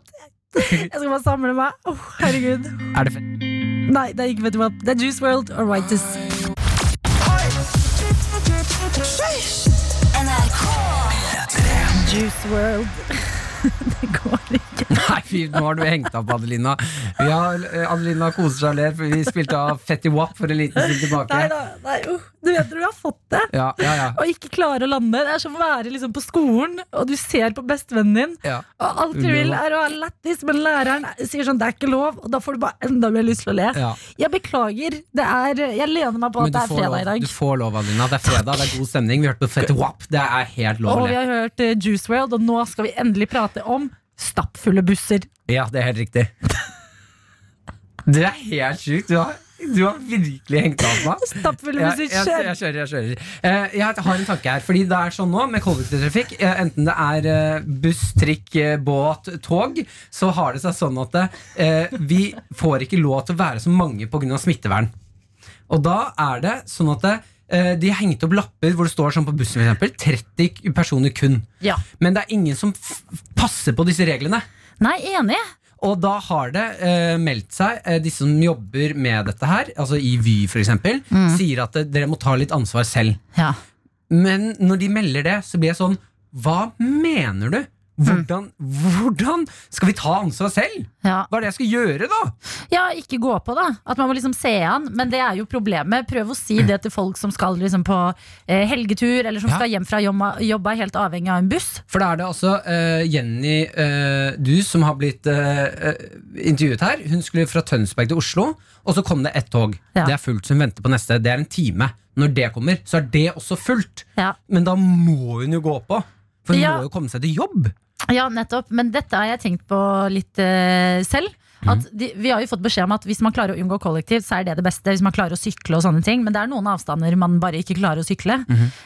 Jeg skal bare samle meg. Oh, herregud. Er det fint? Nei, det er ikke Vet du hva. Det er Juice World og Righteous. Juice World. Det går ikke. Nei, fy, nå har du hengt opp Adelina. Vi har, eh, Adelina koser seg og ler, for vi spilte av Fetty Wap for en liten stund tilbake. Nei da. Nei, uh, du vet når du har fått det. Ja, ja, ja. Og ikke klarer å lande. Det er som å være liksom på skolen, og du ser på bestevennen din. ja. Og alt du vil er å ha lættis, men læreren sier sånn 'det er ikke lov', og da får du bare enda mer lyst til å le. ja. Jeg beklager. Det er, jeg lener meg på at det er fredag fredag i lov, dag. du får lov, Adelina. Det er fredag, det er god stemning. Vi hørte på Fetty Wap. Det er helt lov Og vi har hørt eh, Juice World, og nå skal vi endelig prate om stappfulle busser. Ja, det er helt riktig. Det er helt sjukt. Du du har virkelig hengt av meg. Stappfulle busser, jeg, jeg, kjør! jeg kjører, jeg kjører. Eh, jeg har en tanke her. Fordi det er sånn nå med kollektivtrafikk, eh, enten det er eh, buss, trikk, eh, båt, tog, så har det seg sånn at eh, vi får ikke lov til å være så mange pga. smittevern. Og da er det sånn at eh, de har hengt opp lapper hvor det står sånn på bussen for eksempel, 30 personer kun. Ja. Men det er ingen som passer på disse reglene. Nei, enig. Og da har det eh, meldt seg, eh, disse som jobber med dette her, altså i Vy f.eks., Mm. sier at eh, dere må ta litt ansvar selv. Ja. Men når de melder det, så blir jeg sånn Hva mener du? Hvordan, hvordan skal vi ta ansvar selv? Ja. Hva er det jeg skal gjøre, da? ja, ikke gå på, da. At man må liksom se an. Men det er jo problemet. Prøv å si det til folk som skal liksom på eh, helgetur, eller som Ja. skal hjem fra jobba, jobb, er helt avhengig av en buss. For da er det altså uh, Jenny uh, du som har blitt eh, intervjuet her. Hun skulle fra Tønsberg til Oslo, og så kom det ett tog. Ja. Det er fullt, så hun venter på neste. Det er en time. Når det kommer, så er det også fullt. Ja. Men da må hun jo gå på. For hun må jo komme seg til jobb. Ja, nettopp. Men dette har jeg tenkt på litt eh, selv. At de, vi har jo fått beskjed om at hvis man klarer å unngå kollektivt, så er det det beste. Hvis man klarer å sykle og sånne ting. Men det er noen avstander man bare ikke klarer å sykle.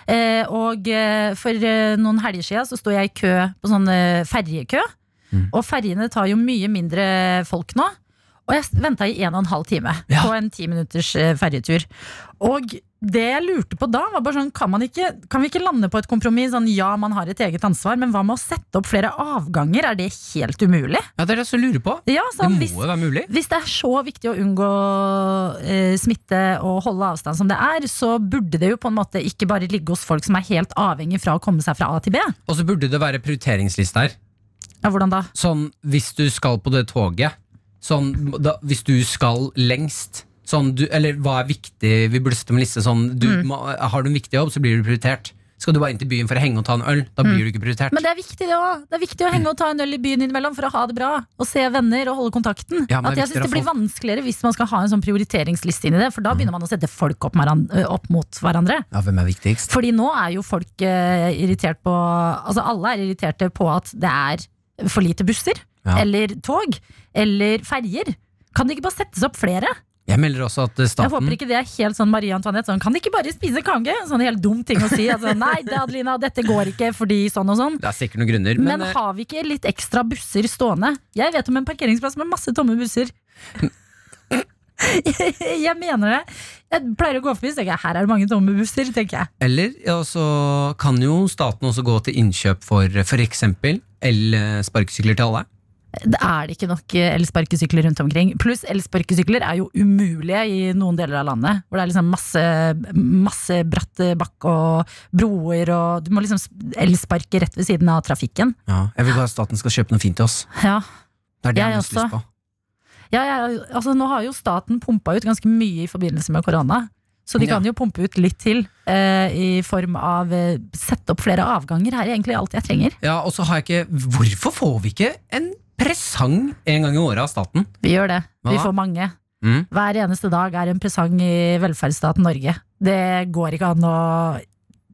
eh, og eh, for eh, noen helger siden så sto jeg i kø på sånn ferjekø. ferjekø. Og ferjene tar jo mye mindre folk nå. Og jeg venta i en og en halv time Ja. på en ti minutters eh, ferjetur. Og det jeg lurte på da, var bare sånn kan, man ikke, kan vi ikke lande på et kompromiss? Sånn, ja, man har et eget ansvar, men hva med å sette opp flere avganger? Er det helt umulig? Ja, Det er det jeg lurer på. Ja, Det sånn, må hvis, jo være mulig. hvis det er så viktig å unngå eh, smitte og holde avstand som det er, så burde det jo på en måte ikke bare ligge hos folk som er helt avhengig fra å komme seg fra A til B. Og så burde det være prioriteringsliste her. Ja, hvordan da? Sånn hvis du skal på det toget Sånn da, hvis du skal lengst sånn, du, Eller hva er viktig Vi burde sette om en liste sånn du, Mm. må, Har du en viktig jobb, så blir du prioritert. Skal du bare inn til byen for å henge og ta en øl, da blir du ikke prioritert. Mm. Men det er viktig, det òg. Det er viktig å henge og ta en øl i byen innimellom for å ha det bra. Og se venner og holde kontakten. Ja, At jeg syns det blir vanskeligere hvis man skal ha en sånn prioriteringsliste inn i det. For da begynner man å sette folk opp, opp mot hverandre. Ja, Hvem er viktigst? Fordi nå er jo folk eh, irritert på Altså alle er irriterte på at det er for lite busser. Ja. Eller tog. Eller ferjer. Kan det ikke bare settes opp flere? Jeg melder også at staten Jeg håper ikke det er helt sånn Marie Antoinette. Sånn, kan de ikke bare spise kange? Sånn helt dum ting å si. Altså, Nei, det, Adelina, dette går ikke fordi sånn og sånn. Det er sikkert noen grunner, Men, men, eh, har vi ikke litt ekstra busser stående? Jeg vet om en parkeringsplass med masse tomme busser. jeg mener det. Jeg pleier å gå forbi, så tenker her er det mange tomme busser. tenker jeg Eller ja, så kan jo staten også gå til innkjøp for f.eks. el-sparkesykler til alle. Det er det ikke nok elsparkesykler rundt omkring. Pluss elsparkesykler er jo umulige i noen deler av landet. Hvor det er liksom masse, masse bratt bakk og broer, og du må liksom elsparke rett ved siden av trafikken. Ja, jeg vil bare at staten skal kjøpe noe fint til oss. Ja, Det er det jeg, Jeg har mest lyst på. ja, jeg, altså Nå har jo staten pumpa ut ganske mye i forbindelse med korona. Så de kan jo pumpe ut litt til eh, i form av eh, sette opp flere avganger. Her er egentlig alt jeg trenger. Ja, og så har jeg ikke Hvorfor får vi ikke en presang en gang i året av staten? Vi gjør det. Hva Vi får mange. Mm. Hver eneste dag er en presang i velferdsstaten Norge. Det går ikke an å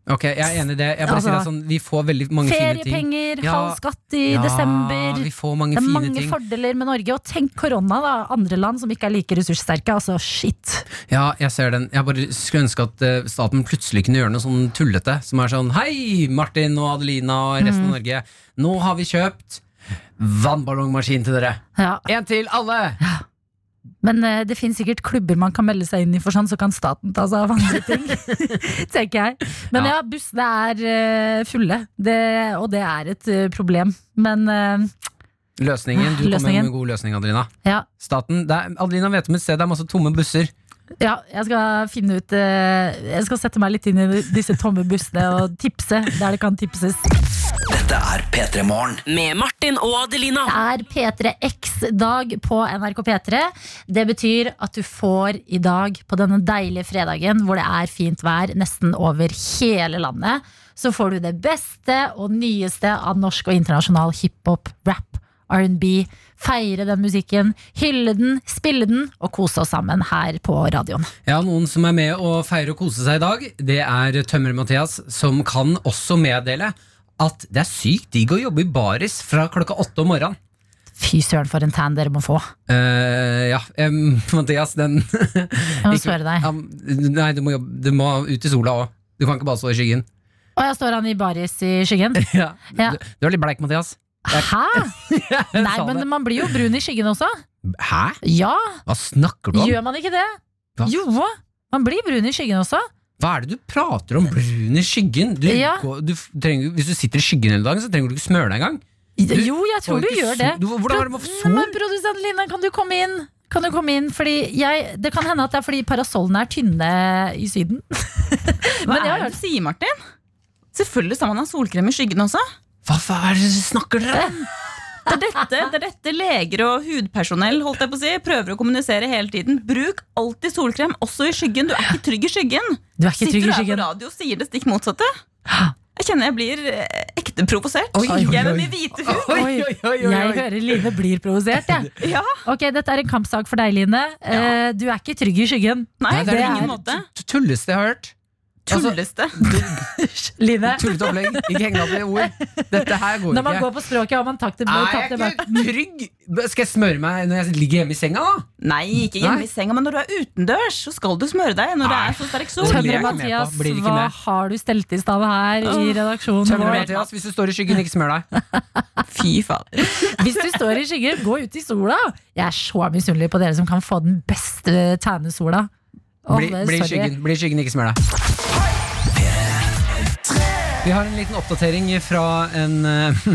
Ok, jeg er enig i det. Jeg bare Altså, sier det sånn, Vi får veldig mange fine ting. Feriepenger, Ja. halv skatt i Ja, desember. vi får mange Det er fine mange ting. fordeler med Norge. Og tenk korona, da. Andre land som ikke er like ressurssterke. Altså, shit. Ja, jeg ser den. Jeg bare skulle ønske at eh, staten plutselig kunne gjøre noe sånn tullete. Som er sånn Hei, Martin og Adelina og resten Mm. av Norge. Nå har vi kjøpt vannballongmaskin til dere. Ja. En til alle! Men uh, det finnes sikkert klubber man kan melde seg inn i, for sånn, så kan staten ta seg av andre ting. tenker jeg. Men ja, Ja. bussene er uh, fulle, det, og det er et uh, problem. Men Løsningen. Du Løsningen. med en god løsning, Adelina. ja, Staten, er, Adelina vet om et sted det er masse tomme busser. Ja, jeg skal finne ut eh, Jeg skal sette meg litt inn i disse tomme bussene og tipse der det kan tipses. Dette er P3 Morgen. Med Martin og Adelina. Det er P3X-dag på NRK P3. Det betyr at du får i dag, på denne deilige fredagen hvor det er fint vær nesten over hele landet, så får du det beste og nyeste av norsk og internasjonal hiphop, rap, R&B. Feire den musikken, hylle den, spille den og kose oss sammen her på radioen. Ja, Noen som er med å feire og kose seg i dag, det er Tømmer-Mathias, som kan også meddele at det er sykt digg å jobbe i baris fra klokka åtte om morgenen. Fy søren, for en tan dere må få. Uh, ja, um, Mathias, den Jeg må spørre deg. Um, nei, du må, jobbe, du må ut i sola òg. Du kan ikke bare stå i skyggen. Og jeg står han i baris i skyggen. Ja. Ja. Du, du er litt bleik, Mathias. Hæ? Nei, men man blir jo brun i skyggen også. Hæ? Ja, Hva snakker du om? gjør man ikke det? Hva? Jo, man blir brun i skyggen også. Hva er det du prater om? Brun i skyggen? Du, Ja. du trenger, hvis du sitter i skyggen hele dagen, så trenger du ikke smøre deg engang. Jo, jeg tror du gjør det. Du, hvordan var det sol? Men produsent Line, kan du komme inn? Kan du komme inn? Fordi jeg, det kan hende at det er fordi parasollene er tynne i Syden. Hva Men er det du sier, Martin? Selvfølgelig skal man ha solkrem i skyggen også. Hva faen er det snakker dere om? Det er dette, det er dette leger og hudpersonell holdt jeg på å si, prøver å kommunisere hele tiden. Bruk alltid solkrem, også i skyggen. Du er ikke trygg i skyggen. Du er ikke Sitter trygg du her på radio og sier det stikk motsatte? Jeg kjenner jeg blir eh, ekte provosert. Oi, oi, Jeg med oi. min hvite hud. Oi, Jeg hører Line blir provosert, jeg. Ja, Ok, dette er en kampsak for deg, Line. Ja. Du er ikke trygg i skyggen. Nei, Nei, det er det ingen måte. Tulles Det jeg har hørt. Altså, Tulleste. Line. Tullete opplegg. Ikke heng deg opp i ord. Dette her går Når man ikke. går på språket, har man tatt det Er jeg ikke trygg? Skal jeg smøre meg når jeg ligger hjemme i senga, da? Nei, ikke hjemme Nei. i senga, men når du er utendørs, så skal du smøre deg når det er så sterk sol. Blir jeg Tømrer ikke med på. Mathias, hva har du stelt i stand her i redaksjonen vår Tømre Mathias, hvis du står i skyggen, ikke smør deg. Fy fader. Hvis du står i skyggen, gå ut i sola. Jeg er så misunnelig på dere som kan få den beste tannesola. Bli, bli i skyggen, bli skyggen, ikke smør deg. Vi har en liten oppdatering fra en uh,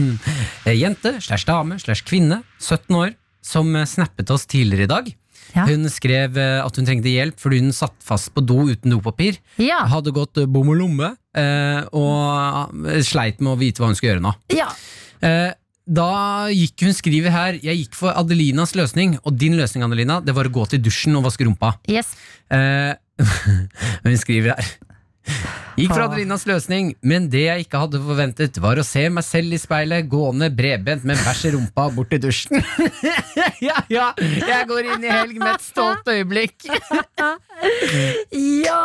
jente slash dame slash kvinne, 17 år, som snappet oss tidligere i dag. Ja. Hun skrev eh, at hun trengte hjelp fordi hun satt fast på do uten dopapir. Ja, Hadde gått eh, bom og lomme og sleit med å vite hva hun skulle gjøre nå. ja. Da gikk hun skriver her Jeg gikk for Adelinas løsning, og din løsning Adelina, det var å gå til dusjen og vaske rumpa. Yes. Eh, hun skriver her Gikk for Adelinas løsning, men det jeg ikke hadde forventet, var å se meg selv i speilet gående bredbent med bæsj i rumpa bort til dusjen. ja, ja, jeg går inn i helg med et stolt øyeblikk. Ja!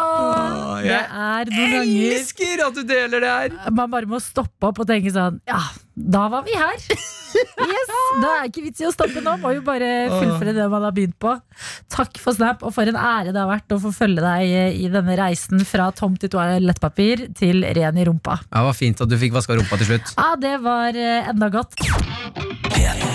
Det jeg er noen ganger Elsker at du deler det her. man bare må stoppe opp og tenke sånn Ja, da var vi her. Yes, Da er ikke vits i å stoppe nå. Må jo bare fullføre det man har begynt på. Takk for Snap, og for en ære det har vært å få følge deg i denne reisen fra tomt til toalettpapir til ren i rumpa. Ja, det var fint at du fikk vaska rumpa til slutt. Ja, det var eh, enda godt. P3